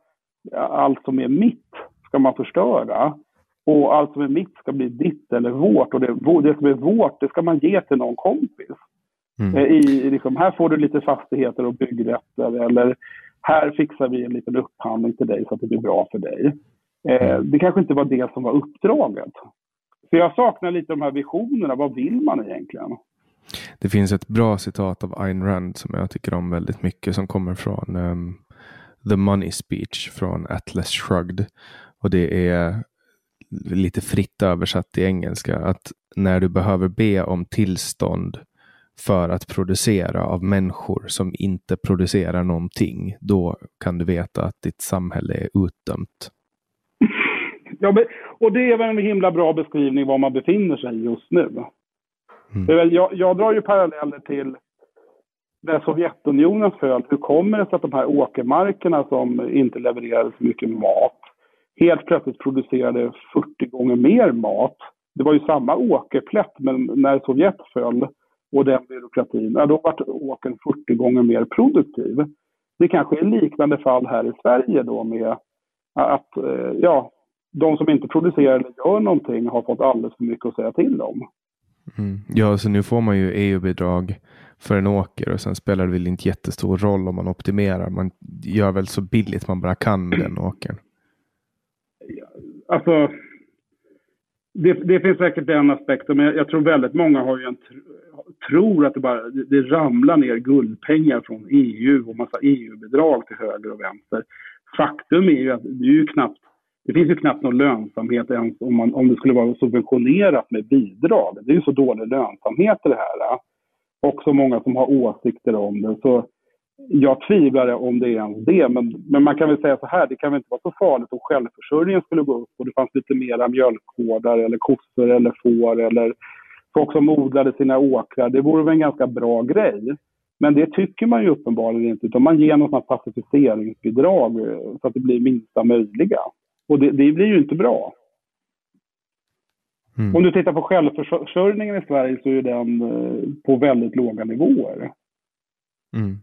allt som är mitt ska man förstöra. Och allt som är mitt ska bli ditt eller vårt. Och det, det som är vårt, det ska man ge till någon kompis. Mm. Eh, I, liksom, här får du lite fastigheter och byggrätter. Eller här fixar vi en liten upphandling till dig så att det blir bra för dig. Eh, mm. det kanske inte var det som var uppdraget. Så jag saknar lite de här visionerna. Vad vill man egentligen? Det finns ett bra citat av Ayn Rand som jag tycker om väldigt mycket som kommer från um, The Money Speech från Atlas Shrugged. Och det är lite fritt översatt i engelska att när du behöver be om tillstånd för att producera av människor som inte producerar någonting, då kan du veta att ditt samhälle är utdömt. Ja, och det är väl en himla bra beskrivning var man befinner sig just nu. Mm. Jag, jag drar ju paralleller till när Sovjetunionen föll. Hur kommer det sig att de här åkermarkerna som inte levererade så mycket mat helt plötsligt producerade 40 gånger mer mat? Det var ju samma åkerplätt, men när Sovjet föll och den byråkratin, ja, då var åkern 40 gånger mer produktiv. Det kanske är liknande fall här i Sverige då med att eh, ja, de som inte producerar eller gör någonting har fått alldeles för mycket att säga till om. Mm. Ja, så nu får man ju EU-bidrag för en åker och sen spelar det väl inte jättestor roll om man optimerar. Man gör väl så billigt man bara kan med den åkern. Alltså, det, det finns säkert den aspekten, men jag, jag, tror väldigt många har ju en tror att det bara det, ramlar ner guldpengar från EU och massa EU-bidrag till höger och vänster. Faktum är ju att det är ju knappt det finns ju knappt någon lönsamhet ens om, man, om det skulle vara subventionerat med bidrag. Det är ju så dålig lönsamhet i det här. Och så många som har åsikter om det. Så jag tvivlar om det är ens det. Men, men man kan väl säga så här, det kan väl inte vara så farligt om självförsörjningen skulle gå upp och det fanns lite mera mjölkgårdar eller kossor eller får eller folk som odlade sina åkrar. Det vore väl en ganska bra grej. Men det tycker man ju uppenbarligen inte, utan man ger något pacificeringsbidrag eh, så att det blir minsta möjliga. Och det, det blir ju inte bra. Mm. Om du tittar på självförsörjningen i Sverige så är den eh, på väldigt låga nivåer. Mm.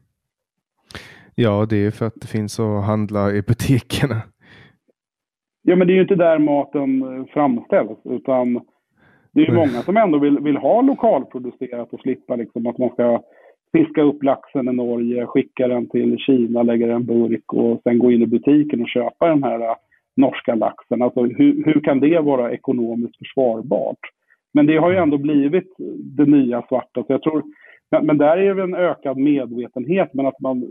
Ja, det är för att det finns att handla i butikerna. Ja, men det är ju inte där maten eh, framställs, utan det är ju många som ändå vill, vill ha lokalproducerat och slippa liksom att man ska fiska upp laxen i Norge, skicka den till Kina, lägga den i en burk och sen gå in i butiken och köpa den här norska laxen. Alltså hur, hur kan det vara ekonomiskt försvarbart? Men det har ju ändå blivit det nya svarta. Så jag tror, men där är det en ökad medvetenhet. Men att man,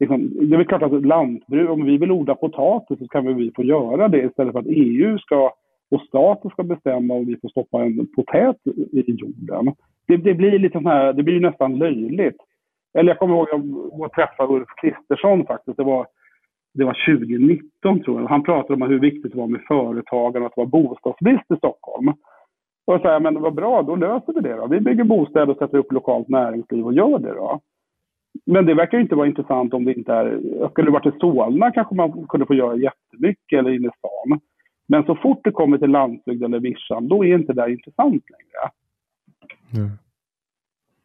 liksom, det är väl klart att lantbruk, om vi vill odla potatis så kan vi få göra det istället för att EU ska och staten ska bestämma om vi får stoppa en potät i jorden. Det, det blir lite här, det blir nästan löjligt. Eller jag kommer ihåg att jag träffade Ulf Kristersson faktiskt. Det var det var 2019 tror jag. Han pratade om hur viktigt det var med företagande och att det var bostadsbrist i Stockholm. Och jag sa, men vad bra, då löser vi det då. Vi bygger bostäder och sätter upp lokalt näringsliv och gör det då. men det verkar inte vara intressant om det inte är... Skulle det varit i Solna kanske man kunde få göra jättemycket eller inne i stan. Men så fort det kommer till landsbygd eller vischan, då är inte det intressant längre. Mm.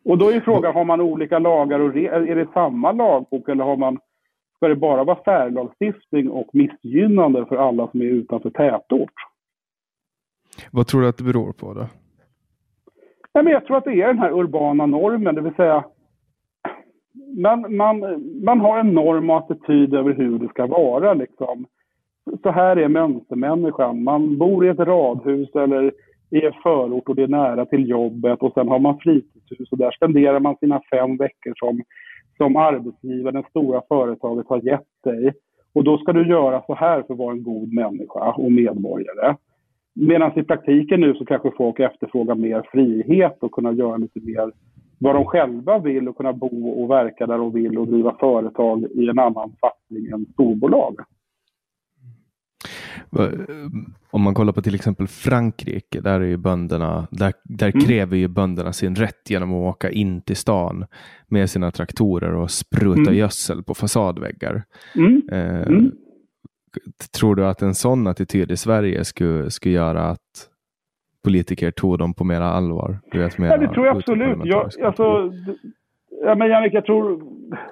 Och då är frågan, har man olika lagar och är det samma lagbok eller har man, ska det bara vara särlagstiftning och missgynnande för alla som är utanför tätort? Vad tror du att det beror på då? Ja, men jag tror att det är den här urbana normen, det vill säga man, man, man har en norm och attityd över hur det ska vara. Liksom. Så här är mönstermänniskan. Man bor i ett radhus eller i en förort och det är nära till jobbet och sen har man fritidshus och där spenderar man sina fem veckor som, som arbetsgivaren, det stora företaget har gett dig. Och då ska du göra så här för att vara en god människa och medborgare. Medan i praktiken nu så kanske folk efterfrågar mer frihet och kunna göra lite mer vad de själva vill och kunna bo och verka där de vill och driva företag i en annan fattning än storbolag. Om man kollar på till exempel Frankrike, där är ju bönderna, där, där mm. kräver ju bönderna sin rätt genom att åka in till stan med sina traktorer och spruta mm. gödsel på fasadväggar. Mm. Eh, mm. tror du att en sån attityd i Sverige skulle, skulle göra att politiker tog dem på mera allvar? Du vet, mera ja, det tror jag absolut. Jag, alltså, ja, men Jannik, jag tror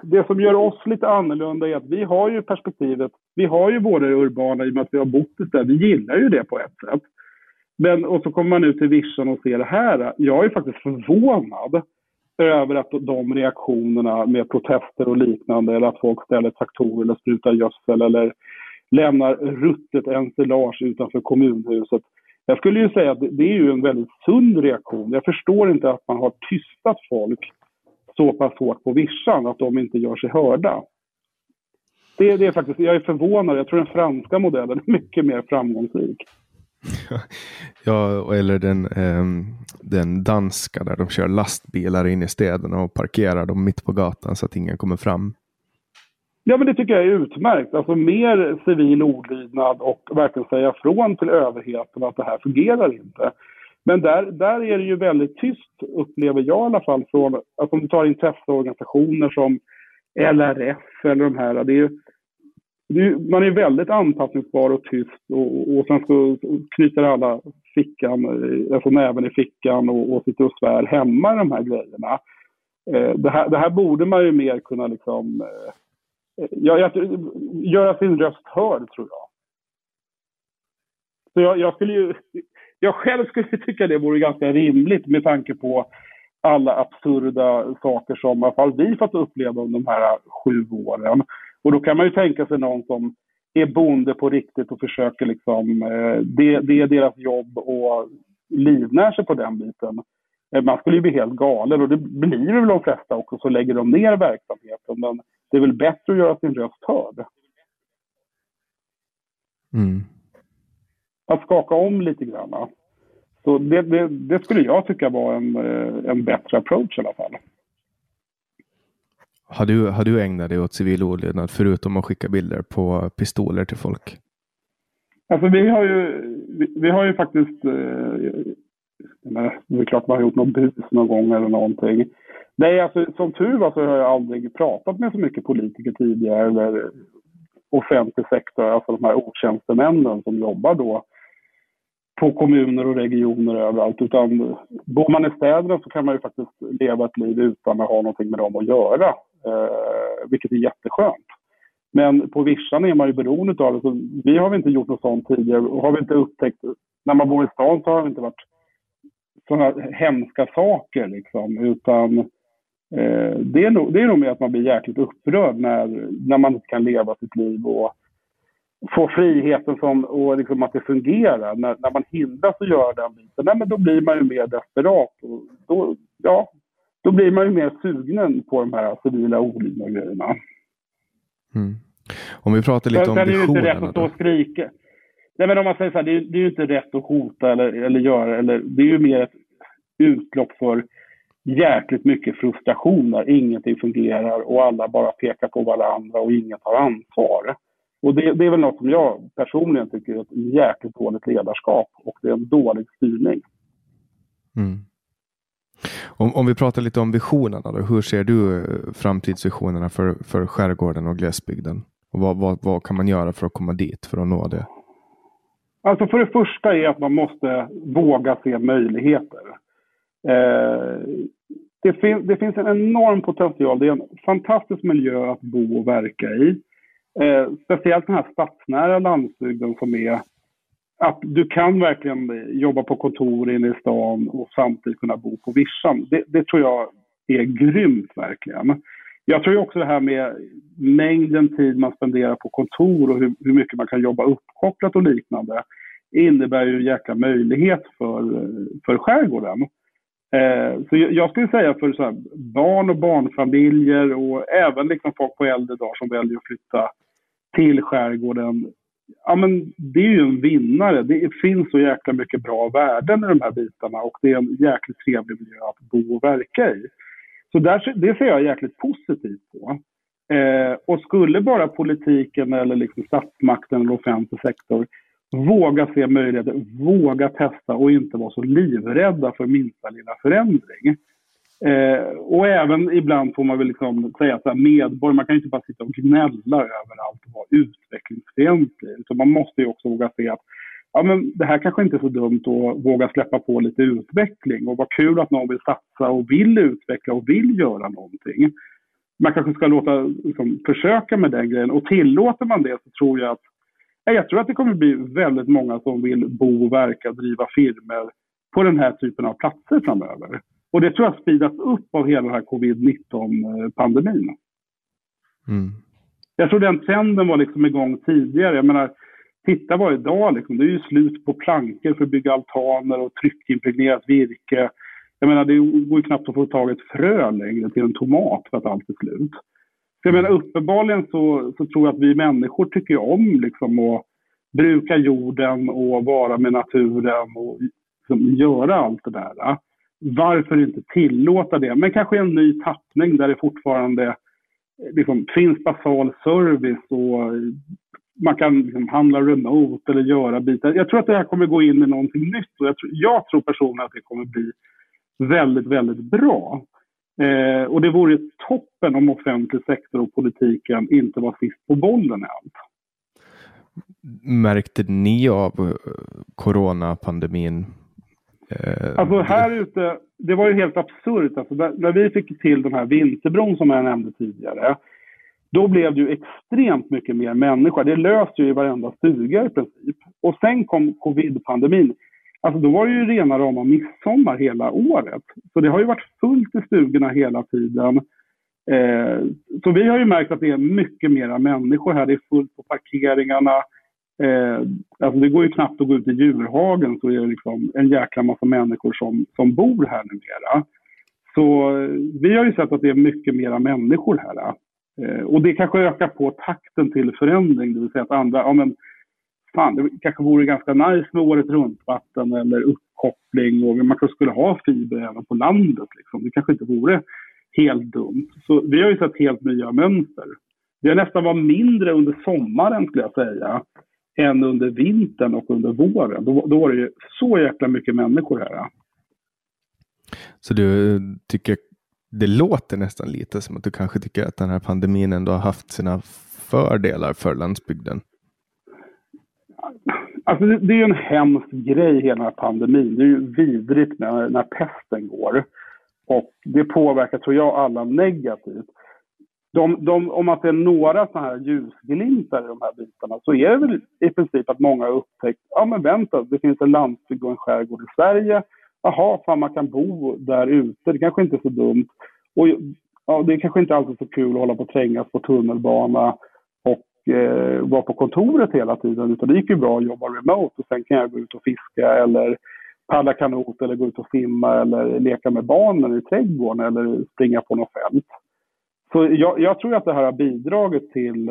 det som gör oss lite annorlunda är att vi har ju perspektivet, vi har ju både det urbana i och med att vi har bott där, vi gillar ju det på ett sätt. Men, och så kommer man ut till vischan och ser det här. Jag är faktiskt förvånad över att de reaktionerna med protester och liknande, eller att folk ställer traktorer eller sprutar gödsel eller lämnar ruttet ensilage utanför kommunhuset. Jag skulle ju säga att det är ju en väldigt sund reaktion. Jag förstår inte att man har tystat folk så pass hårt på vischan att de inte gör sig hörda. Det, det är faktiskt, jag är förvånad. Jag tror den franska modellen är mycket mer framgångsrik. Ja, eller den, eh, den danska där de kör lastbilar in i städerna och parkerar dem mitt på gatan så att ingen kommer fram. Ja, men det tycker jag är utmärkt. Alltså mer civil olydnad och verkligen säga från till överheten att det här fungerar inte. Men där, där är det ju väldigt tyst, upplever jag i alla fall, från, alltså om du tar intresseorganisationer som LRF eller de här. Det är ju, det är, man är väldigt anpassningsbar och tyst och, och sen så knyter alla fickan, alltså näven i fickan och, och sitter och svär hemma i de här grejerna. Eh, det, här, det här borde man ju mer kunna liksom eh, ja, jag, göra sin röst hörd, tror jag. Så jag, jag, skulle ju, jag själv skulle tycka det vore ganska rimligt med tanke på alla absurda saker som i alla fall vi fått uppleva under de här sju åren. Och då kan man ju tänka sig någon som är bonde på riktigt och försöker liksom, eh, det, det är deras jobb och livnär sig på den biten. Eh, man skulle ju bli helt galen och det blir väl de flesta också, så lägger de ner verksamheten. Men det är väl bättre att göra sin röst hörd. Mm. Att skaka om lite grann. Så det, det, det, skulle jag tycka var en, eh, en bättre approach i alla fall. Har du, har du ägnat dig åt civil olydnad förutom att skicka bilder på pistoler till folk? Alltså vi har ju, vi, vi har ju faktiskt, eh, det är klart man har gjort något bus någon gång eller någonting. Nej, alltså, som tur var så har jag aldrig pratat med så mycket politiker tidigare eller offentlig sektor, alltså de här otjänstemännen som jobbar då på kommuner och regioner överallt. Utan bor man i städerna så kan man ju faktiskt leva ett liv utan att ha någonting med dem att göra, eh, vilket är jätteskönt. Men på vischan är man ju beroende av det. Så vi har inte gjort något sånt tidigare och har vi inte upptäckt, när man bor i stan så har det inte varit sådana hemska saker liksom, utan Eh, det, är nog, det är nog med att man blir jäkligt upprörd när, när man inte kan leva sitt liv och få friheten som, och liksom att det fungerar. När, när man hindras att göra den biten, nej, men då blir man ju mer desperat. Och då, ja, då blir man ju mer sugen på de här civila olidna grejerna. Mm. Om vi pratar lite om visionerna. Det är ju inte rätt att stå och skrika. Nej, men om man säger så här, det är, det är ju inte rätt att hota eller, eller göra, eller, det är ju mer ett utlopp för jäkligt mycket frustration där ingenting fungerar och alla bara pekar på varandra och ingen tar ansvar. Och det, det är väl något som jag personligen tycker är ett jäkligt dåligt ledarskap och det är en dålig styrning. Mm. Om, om vi pratar lite om visionerna, då, hur ser du eh, framtidsvisionerna för, för skärgården och glesbygden? Och vad, vad, vad kan man göra för att komma dit, för att nå det? Alltså för det första är att man måste våga se möjligheter. Eh, det, fin det, finns en enorm potential. Det är en fantastisk miljö att bo och verka i. Eh, speciellt den här stadsnära landsbygden som är att du kan verkligen jobba på kontor inne i stan och samtidigt kunna bo på vischan. Det, det, tror jag är grymt verkligen. Jag tror också det här med mängden tid man spenderar på kontor och hur, hur mycket man kan jobba uppkopplat och liknande innebär ju en jäkla möjlighet för, för skärgården. Eh, så jag skulle säga för så här, barn och barnfamiljer och även liksom folk på äldre dagar som väljer att flytta till skärgården. Ja, men det är ju en vinnare. Det finns så jäkla mycket bra värden i de här bitarna och det är en jäkligt trevlig miljö att bo och verka i. Så där, det ser jag jäkligt positivt på. Eh, och skulle bara politiken eller liksom statsmakten eller offentlig sektor våga se möjligheter, våga testa och inte vara så livrädda för minsta lilla förändring. Eh, och även ibland får man väl liksom säga att medborgare, man kan inte bara sitta och gnälla överallt och vara utvecklingsfientlig. Utan man måste ju också våga se att ja, men det här kanske inte är så dumt att våga släppa på lite utveckling. Och vad kul att någon vill satsa och vill utveckla och vill göra någonting. Man kanske ska låta, liksom, försöka med den grejen. Och tillåter man det så tror jag att jag tror att det kommer bli väldigt många som vill bo, verka, driva firmor på den här typen av platser framöver. Och det tror jag speedas upp av hela den här covid-19-pandemin. Mm. Jag tror den trenden var liksom igång tidigare. Jag menar, titta vad idag liksom, det är ju slut på plankor för att bygga altaner och tryckimpregnerat virke. Jag menar, det går ju knappt att få tag i ett frö längre till en tomat för att allt är slut. Så jag menar, uppenbarligen så, så tror jag att vi människor tycker om liksom att bruka jorden och vara med naturen och liksom göra allt det där varför inte tillåta det? Men kanske en ny tappning där det fortfarande eh, liksom, finns basal service och eh, man kan liksom, handla remote eller göra bitar. Jag tror att det här kommer gå in i någonting nytt och jag tror, jag tror personligen att det kommer bli väldigt, väldigt bra. Eh, och det vore toppen om offentlig sektor och politiken inte var sist på bollen i allt. Märkte ni av eh, coronapandemin alltså här ute, det var ju helt absurt. Alltså, när vi fick till den här vinterbron som jag nämnde tidigare, då blev det ju extremt mycket mer människor. Det löste ju i varenda stuga i princip. Och sen kom covid-pandemin. Alltså då var det ju rena rama midsommar hela året. Så det har ju varit fullt i stugorna hela tiden. Eh, så vi har ju märkt att det är mycket mera människor här. Det är fullt på parkeringarna. Eh, alltså det går ju knappt att gå ut i djurhagen så är det liksom en jäkla massa människor som, som bor här numera. Så eh, vi har ju sett att det är mycket mera människor här. Eh, och det kanske ökar på takten till förändring, det vill säga att andra, ja men fan, det kanske vore ganska nice med året runt-vatten eller uppkoppling och man kanske skulle ha fiber även på landet liksom. Det kanske inte vore helt dumt. Så vi har ju sett helt nya mönster. Det har nästan varit mindre under sommaren skulle jag säga än under vintern och under våren. Då, då var det ju så jäkla mycket människor här. Så du tycker det låter nästan lite som att du kanske tycker att den här pandemin ändå har haft sina fördelar för landsbygden? Alltså det, det är ju en hemsk grej hela den här pandemin. Det är ju vidrigt när, när pesten går. Och det påverkar, tror jag, alla negativt de, de, om man ser några sådana här ljusglimtar i de här bitarna så är det väl i princip att många har upptäckt, ja men vänta, det finns en landsbygd och en skärgård i Sverige. Jaha, fan man kan bo där ute, det kanske inte är så dumt. Och ja, det är kanske inte alltid så kul att hålla på och trängas på tunnelbana och eh, vara på kontoret hela tiden. Utan det gick ju bra att jobba remote och sen kan jag gå ut och fiska eller paddla kanot eller gå ut och simma eller leka med barnen i trädgården eller springa på något fält. Så jag, jag, tror att det här har bidragit till...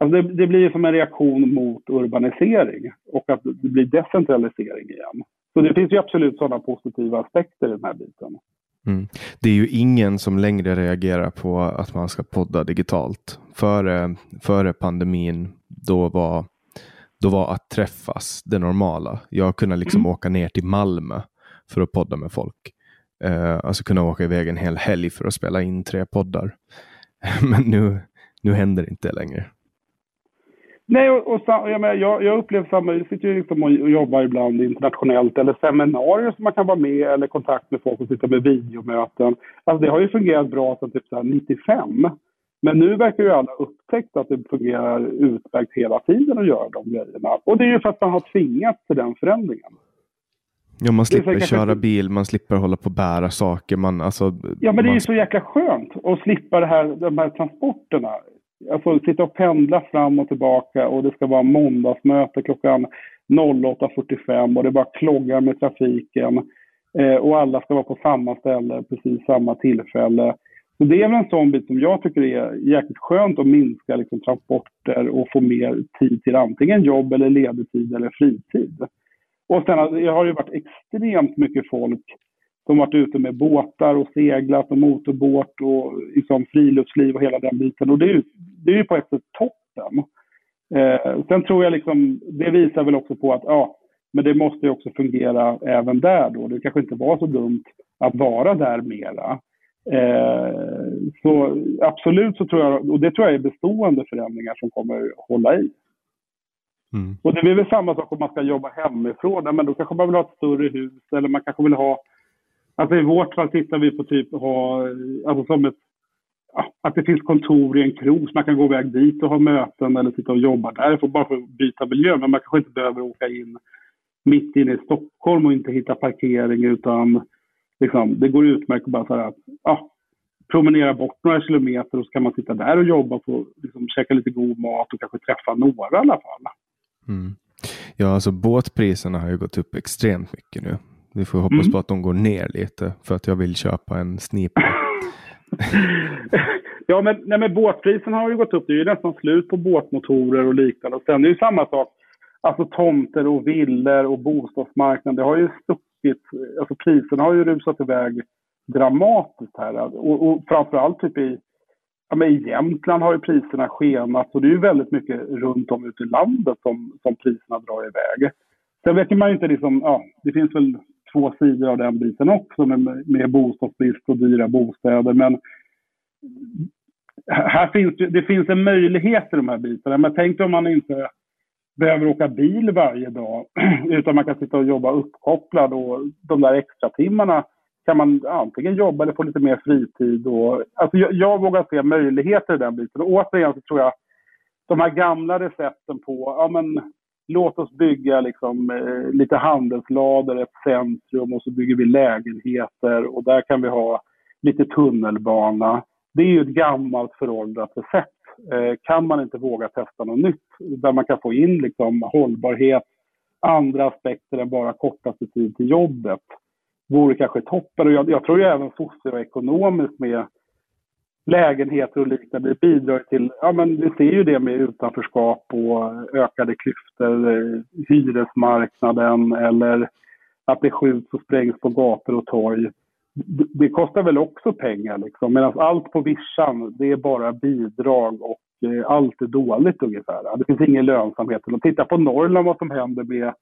Alltså det, det, blir som en reaktion mot urbanisering och att det blir decentralisering igen. Så det finns ju absolut sådana positiva aspekter i den här biten. Mm. Det är ju ingen som längre reagerar på att man ska podda digitalt. Före, före pandemin, då var, då var att träffas det normala. Jag kunde liksom mm. åka ner till Malmö för att podda med folk. Uh, alltså kunna åka iväg en hel helg för att spela in tre poddar. Men nu, nu händer det inte längre. Nej, och, och jag, menar, jag, jag upplever samma. Jag sitter ju liksom och jobbar ibland internationellt eller seminarier som man kan vara med eller kontakt med folk och sitta med videomöten. Alltså det har ju fungerat bra sedan typ 95. Men nu verkar ju alla upptäckt att det fungerar utmärkt hela tiden att göra de grejerna. Och det är ju för att man har tvingats till den förändringen. Ja, man slipper köra bil, man slipper hålla på och bära saker. Man, alltså, ja, men det är ju man... så jäkla skönt att slippa det här, de här transporterna. Alltså sitta och pendla fram och tillbaka och det ska vara måndagsmöte klockan 08.45 och det bara kloggar med trafiken. Eh, och alla ska vara på samma ställe precis samma tillfälle. Så det är väl en sån bit som jag tycker är jäkligt skönt att minska liksom, transporter och få mer tid till antingen jobb eller ledig tid eller fritid. Och sen alltså, har det varit extremt mycket folk som varit ute med båtar och seglat och motorbåt och liksom friluftsliv och hela den biten. Och det är ju, det är ju på ett sätt toppen. Eh, sen tror jag liksom, det visar väl också på att ja, men det måste ju också fungera även där då. Det kanske inte var så dumt att vara där mera. Eh, så absolut så tror jag, och det tror jag är bestående förändringar som kommer hålla i. Mm. Och det blir väl samma sak om man ska jobba hemifrån. Men då kanske man vill ha ett större hus eller man kanske vill ha... Alltså i vårt fall tittar vi på typ ha, alltså som ett, att det finns kontor i en krog så man kan gå iväg dit och ha möten eller sitta och jobba där bara för att byta miljö. Men man kanske inte behöver åka in mitt inne i Stockholm och inte hitta parkering utan liksom, det går utmärkt att bara så här, ja, promenera bort några kilometer och så kan man sitta där och jobba på, liksom, käka lite god mat och kanske träffa några i alla fall. Mm. Ja, alltså båtpriserna har ju gått upp extremt mycket nu. Vi får hoppas mm. på att de går ner lite för att jag vill köpa en snipa. ja, men, nej, men båtpriserna har ju gått upp. Det är ju nästan slut på båtmotorer och liknande. Och sen är det ju samma sak. Alltså tomter och villor och bostadsmarknaden. Det har ju stuckit. Alltså priserna har ju rusat iväg dramatiskt här. Och, och framförallt typ i ja, men i Jämtland har ju priserna skenat och det är ju väldigt mycket runt om ute i landet som, som priserna drar iväg. Sen vet man ju inte liksom, ja, det finns väl två sidor av den biten också med, med bostadsbrist och dyra bostäder. Men här finns det finns en möjlighet i de här bitarna. Men tänk om man inte behöver åka bil varje dag utan man kan sitta och jobba uppkopplad och de där extra timmarna kan man antingen jobba eller få lite mer fritid. Och, alltså jag, jag vågar se möjligheter i den biten. Och återigen så tror jag de här gamla recepten på ja, men, låt oss bygga liksom, eh, lite handelslador, ett centrum och så bygger vi lägenheter och där kan vi ha lite tunnelbana. Det är ju ett gammalt föråldrat recept. Eh, kan man inte våga testa något nytt där man kan få in liksom, hållbarhet, andra aspekter än bara kortaste tid till jobbet vore kanske toppen. Och jag, jag tror ju även socioekonomiskt med lägenheter och liknande bidrar till, ja men vi ser ju det med utanförskap och ökade klyftor, eh, hyresmarknaden eller att det skjuts och sprängs på gator och torg. Det kostar väl också pengar liksom, medan allt på vischan det är bara bidrag och eh, allt är dåligt ungefär. Det finns ingen lönsamhet. Och titta på Norrland vad som händer med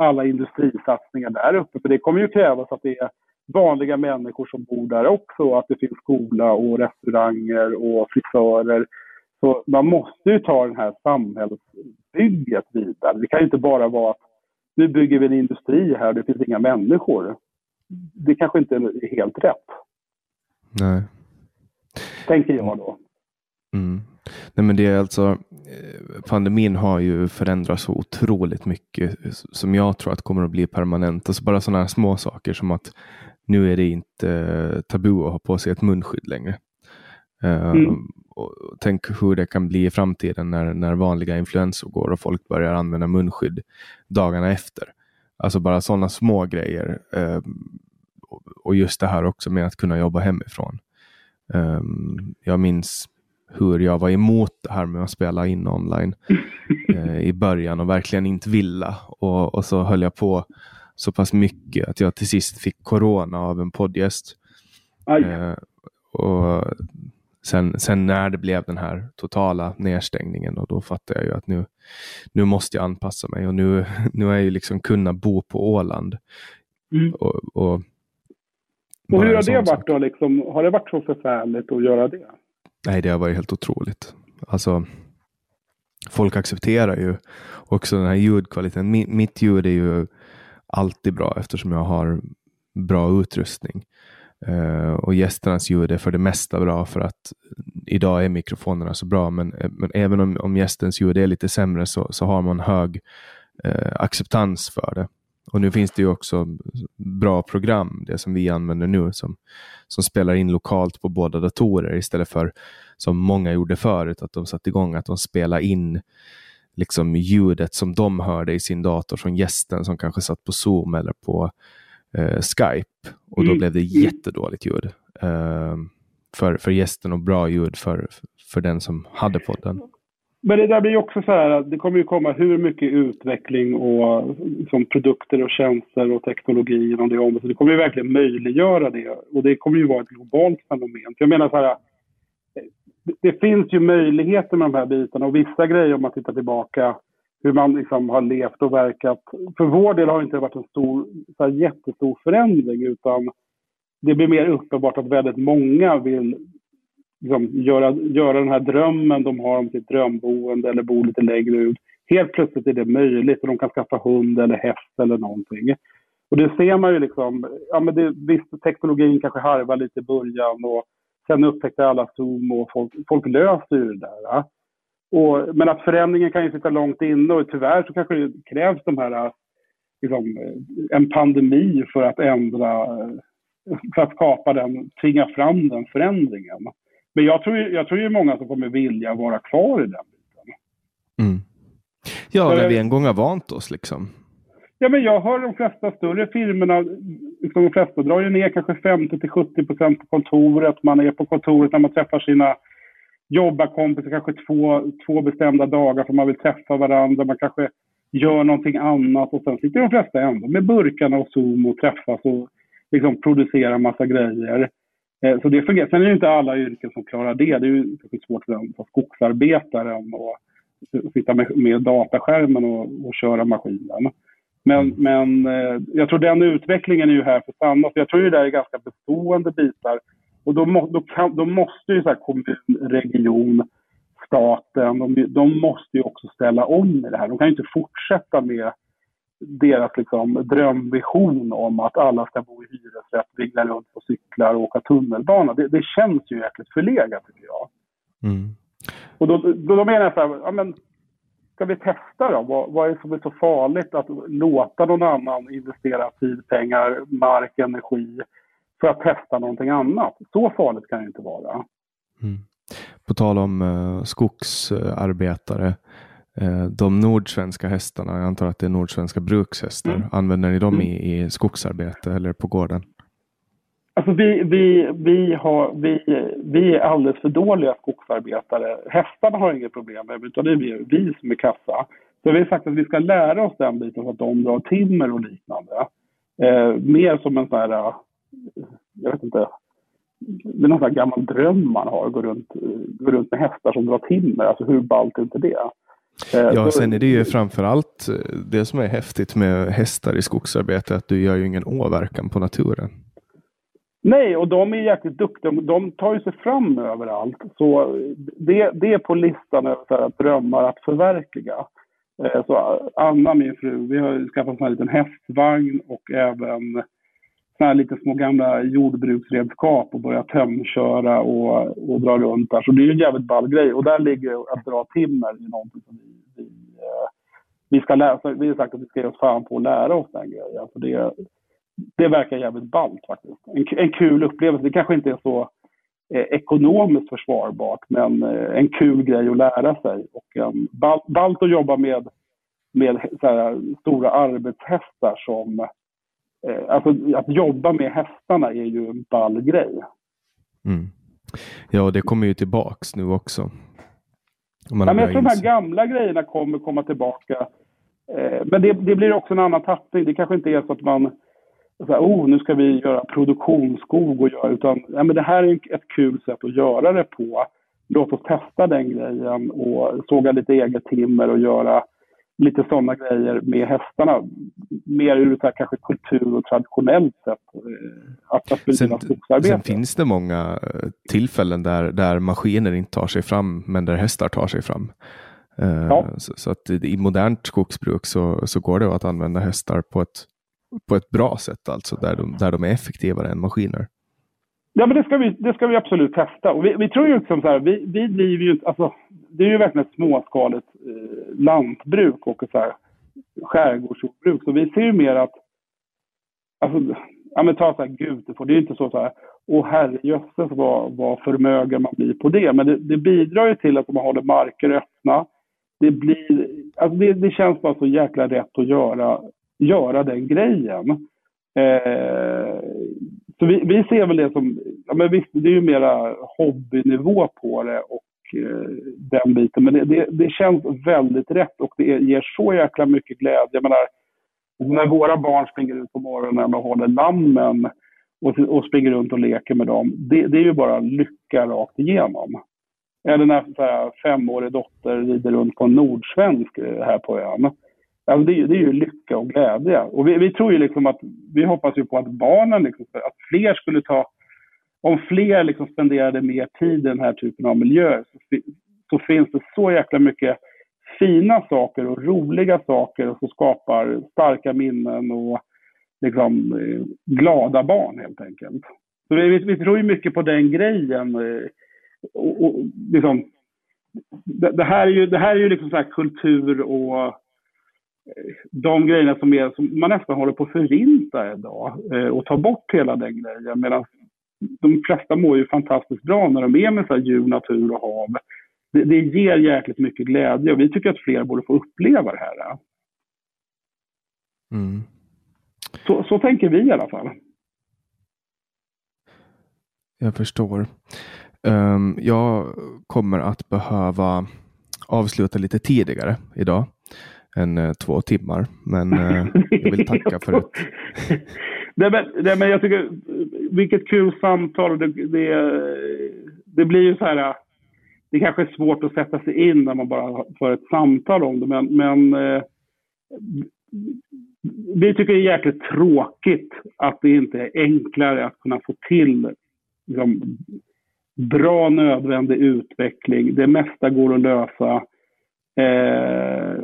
alla industrisatsningar där uppe. För det kommer ju krävas att det är vanliga människor som bor där också. Att det finns skola och restauranger och frisörer. Så man måste ju ta det här samhällsbygget vidare. Det kan ju inte bara vara att nu bygger vi en industri här och det finns inga människor. Det kanske inte är helt rätt. Nej. Tänker jag då. Mm. Nej, men det är alltså, eh, pandemin har ju förändrats så otroligt mycket som jag tror att kommer att bli permanent. Alltså bara sådana här små saker som att nu är det inte tabu att ha på sig ett munskydd längre. Eh, mm. tänk hur det kan bli i framtiden när, när vanliga influensor går och folk börjar använda munskydd dagarna efter. Alltså bara sådana små grejer. och just det här också med att kunna jobba hemifrån. jag minns hur jag var emot det här med att spela in online eh, i början och verkligen inte ville. Och, och, så höll jag på så pass mycket att jag till sist fick corona av en poddgäst. Eh, och sen, sen när det blev den här totala nedstängningen och då fattade jag ju att nu, nu måste jag anpassa mig och nu, nu är jag ju liksom kunna bo på Åland. Mm. Och, och Och hur har det sån sak. varit då? Liksom, har det varit så förfärligt att göra det? Nej, det har varit helt otroligt. Alltså, folk accepterar ju också den här ljudkvaliteten. Mitt, mitt ljud är ju alltid bra eftersom jag har bra utrustning. Uh, och gästernas ljud är för det mesta bra för att idag är mikrofonerna så bra. Men, eh, men även om, om gästens ljud är lite sämre så, så har man hög uh, acceptans för det. Och nu finns det ju också bra program, det som vi använder nu, som, som spelar in lokalt på båda datorer istället för som många gjorde förut, att de satte igång att de spelade in liksom ljudet som de hörde i sin dator från gästen som kanske satt på Zoom eller på eh, Skype. Och då Mm. blev det jättedåligt ljud eh, för, för gästen och bra ljud för, för den som hade podden. Men det där blir ju också så här, att det kommer ju komma hur mycket utveckling och som produkter och tjänster och teknologi inom det området. Så Det kommer ju verkligen möjliggöra det. Och det kommer ju vara ett globalt fenomen. Jag menar så här, det, det finns ju möjligheter med de här bitarna och vissa grejer om man tittar tillbaka hur man liksom har levt och verkat. För vår del har det inte varit en stor, så här jättestor förändring utan det blir mer uppenbart att väldigt många vill liksom, göra, göra den här drömmen de har om sitt drömboende eller bo lite längre ut. Helt plötsligt är det möjligt och de kan skaffa hund eller häst eller någonting. Och det ser man ju liksom, ja men det, visst teknologin kanske harvar lite i början och sen upptäckte alla Zoom och folk, folk löser ju det där. Ja. Och, men att förändringen kan ju sitta långt inne och tyvärr så kanske det krävs de här, liksom, en pandemi för att ändra, för att skapa den, tvinga fram den förändringen. Men jag tror, jag tror ju många som kommer vilja vara kvar i den biten. Mm. Ja, när vi en gång har vant oss liksom. Ja, men jag hör de flesta större firmorna, liksom de flesta drar ju ner kanske 50-70 procent på kontoret. Man är på kontoret när man träffar sina jobbarkompisar kanske två, två bestämda dagar för man vill träffa varandra. Man kanske gör någonting annat och sen sitter de flesta ändå med burkarna och Zoom och träffas och liksom producerar massa grejer. Eh, Så det fungerar. Sen är det inte alla yrken som klarar det. Det är ju svårt för en för skogsarbetaren och sitta med, med dataskärmen och, och köra maskinen. Men, men eh, jag tror den utvecklingen är ju här för att stanna. Jag tror det där är ganska bestående bitar. Och då, må, då, kan, då måste ju så kommun, region, staten, de, de måste ju också ställa om i det här. De kan ju inte fortsätta med deras liksom, drömvision om att alla ska bo i hyresrätt, vigla runt på cyklar och åka tunnelbana. Det, det känns ju jäkligt förlegat tycker jag. Mm. Och då, då, då menar jag så här, ja, men, ska vi testa då? Vad, vad är det som är så farligt att låta någon annan investera tid, pengar, mark, energi för att testa någonting annat? Så farligt kan det inte vara. Mm. På tal om uh, skogsarbetare. Uh, de nordsvenska hästarna, jag antar att det är nordsvenska brukshästar. Mm. Använder ni dem Mm. i, i skogsarbete eller på gården? Alltså vi, vi, vi, har, vi, vi är alldeles för dåliga skogsarbetare. Hästarna har inget problem med utan det är vi, vi som är kassa. Så vi har sagt att vi ska lära oss den biten så att de drar timmer och liknande. Eh, mer som en sån här, eh, jag vet inte, det är någon sån här gammal dröm man har, gå runt, eh, gå runt med hästar som drar timmer. Alltså hur ballt är inte det? Eh, Ja, sen är det ju framför allt eh, det som är häftigt med hästar i skogsarbete, att du gör ju ingen åverkan på naturen. Nej, och de är jäkligt duktiga. De tar ju sig fram överallt. Så det, det är på listan över drömmar att förverkliga. Eh, Så Anna, min fru, vi har skaffat en liten hästvagn och även här lite små gamla jordbruksredskap och börja tömköra och, och dra runt där. Så det är ju en jävligt ball grej. Och där ligger att dra timmer i någonting som vi, vi, eh, vi ska läsa. Vi har sagt att vi ska ge oss fan på att lära oss den grejen. För det, det verkar jävligt ballt faktiskt. En, en kul upplevelse. Det kanske inte är så eh, ekonomiskt försvarbart, men eh, en kul grej att lära sig. Och um, ballt att jobba med, med så här, stora arbetshästar som... Eh, alltså att jobba med hästarna är ju en ball grej. Mm. Ja, det kommer ju tillbaks nu också. Man Ja, men jag tror de här gamla grejerna kommer komma tillbaka. Eh, men det, det blir också en annan tappning. Det kanske inte är så att man så här, oh, nu ska vi göra produktionsskog och göra, utan ja, men det här är ett kul sätt att göra det på. Låt oss testa den grejen och såga lite eget timmer och göra, lite sådana grejer med hästarna. Mer ur ett kanske kultur och traditionellt sätt eh, att, att bedriva skogsarbete. Sen finns det många eh, tillfällen där, där maskiner inte tar sig fram, men där hästar tar sig fram. Eh, ja. Så, så, att i modernt skogsbruk så, så går det att använda hästar på ett, på ett bra sätt, alltså där de, där de är effektivare än maskiner. Ja, men det ska vi, det ska vi absolut testa. Och vi, vi tror ju liksom så här, vi, vi driver ju alltså, det är ju verkligen ett småskaligt eh, lantbruk och så här skärgårdsjordbruk. Så vi ser ju mer att, alltså, ja men ta så här Gutefors, det är ju inte så så här, åh herrejösses vad, vad förmögen man blir på det. Men det, det bidrar ju till att man håller marker öppna. Det blir, alltså det, det känns bara så jäkla rätt att göra, göra den grejen. Eh, så vi, vi ser väl det som, ja men visst, det är ju mera hobbynivå på det och Eh, den biten. Men det, det, det, känns väldigt rätt och det ger så jäkla mycket glädje. Jag menar, när våra barn springer ut på morgonen och håller lammen och, och springer runt och leker med dem, det, det är ju bara lycka rakt igenom. Eller när så här, femårig dotter rider runt på en nordsvensk eh, här på ön. Alltså det, det, är ju lycka och glädje. Och vi, vi, tror ju liksom att, vi hoppas ju på att barnen, liksom, att fler skulle ta, om fler liksom spenderade mer tid i den här typen av miljöer så, så finns det så jäkla mycket fina saker och roliga saker som skapar starka minnen och liksom, eh, glada barn helt enkelt. Så vi, vi, tror ju mycket på den grejen. Eh, och, och liksom, det, det, här är ju, det här är ju liksom så kultur och eh, de grejerna som, är, som man nästan håller på att förinta idag eh, och ta bort hela den grejen. Medan de flesta mår ju fantastiskt bra när de är med så här djur, natur och hav. Det, det ger jäkligt mycket glädje och vi tycker att fler borde få uppleva det här. Mm. Så, så tänker vi i alla fall. Jag förstår. Um, jag kommer att behöva avsluta lite tidigare idag än eh, två timmar. Men eh, jag vill tacka för det. nej, men, nej, men jag tycker, vilket kul samtal. Det, det, det blir ju så här, det kanske är svårt att sätta sig in när man bara för ett samtal om det. Men, men eh, vi tycker det är jäkligt tråkigt att det inte är enklare att kunna få till liksom, bra nödvändig utveckling. Det mesta går att lösa. Eh,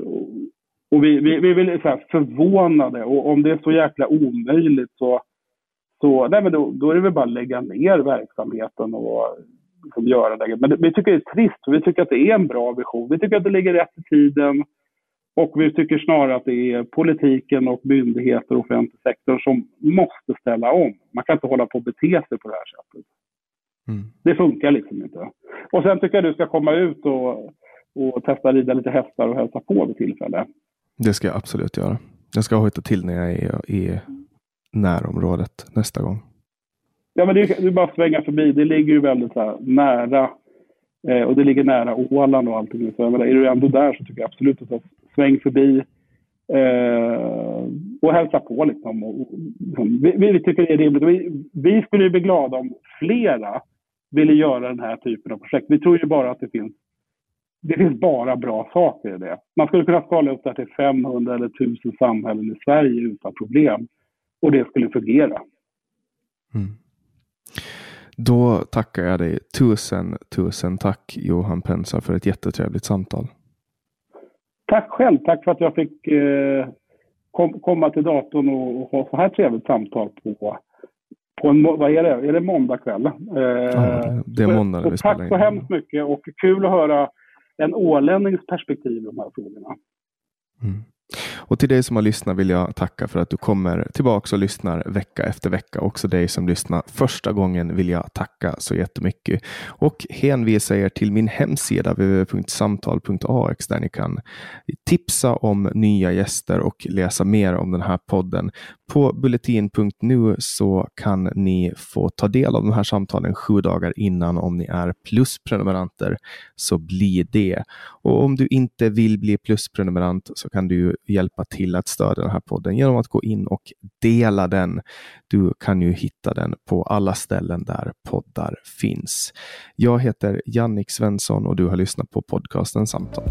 och vi, vi, vi är väl så förvånade och om det är så jäkla omöjligt så, så nej men då, då är det väl bara att lägga ner verksamheten och liksom göra det. Men det, vi tycker det är trist, för vi tycker att det är en bra vision. Vi tycker att det ligger rätt i tiden och vi tycker snarare att det är politiken och myndigheter och offentlig sektor som måste ställa om. Man kan inte hålla på och bete sig på det här sättet. Mm. Det funkar liksom inte. Och sen tycker jag du ska komma ut och, och testa rida lite hästar och hälsa på vid tillfälle. Det ska jag absolut göra. Jag ska hojta till när jag är i närområdet nästa gång. Ja, men det är, det är bara att svänga förbi. Det ligger ju väldigt här, nära eh, och det ligger nära Åland och allting. Så, menar, är du ändå där så tycker jag absolut att sväng förbi eh, och hälsa på. Liksom, och, och. Liksom, vi, vi, tycker det är rimligt. Vi, vi skulle bli glada om flera ville göra den här typen av projekt. Vi tror ju bara att det finns det finns bara bra saker i det. Man skulle kunna skala upp det till 500 eller 1000 samhällen i Sverige utan problem. Och det skulle fungera. Mm. Då tackar jag dig tusen, tusen tack Johan Pensa för ett jättetrevligt samtal. Tack själv. Tack för att jag fick eh, kom, komma till datorn och, och, ha så här trevligt samtal på, på en, vad är det, är det måndag kväll? Eh, ja, det är måndag när vi Tack så hemskt mycket och kul att höra en ålännings perspektiv i de här frågorna. Mm. Och till dig som har lyssnat vill jag tacka för att du kommer tillbaka och lyssnar vecka efter vecka. Också dig som lyssnar första gången vill jag tacka så jättemycket och hänvisa er till min hemsida www.samtal.ax där ni kan tipsa om nya gäster och läsa mer om den här podden. På bulletin.nu så kan ni få ta del av de här samtalen sju dagar innan om ni är plusprenumeranter. Så bli det. Och om du inte vill bli plusprenumerant så kan du hjälpa till att stödja den här podden genom att gå in och dela den. Du kan ju hitta den på alla ställen där poddar finns. Jag heter Jannik Svensson och du har lyssnat på podcasten Samtal.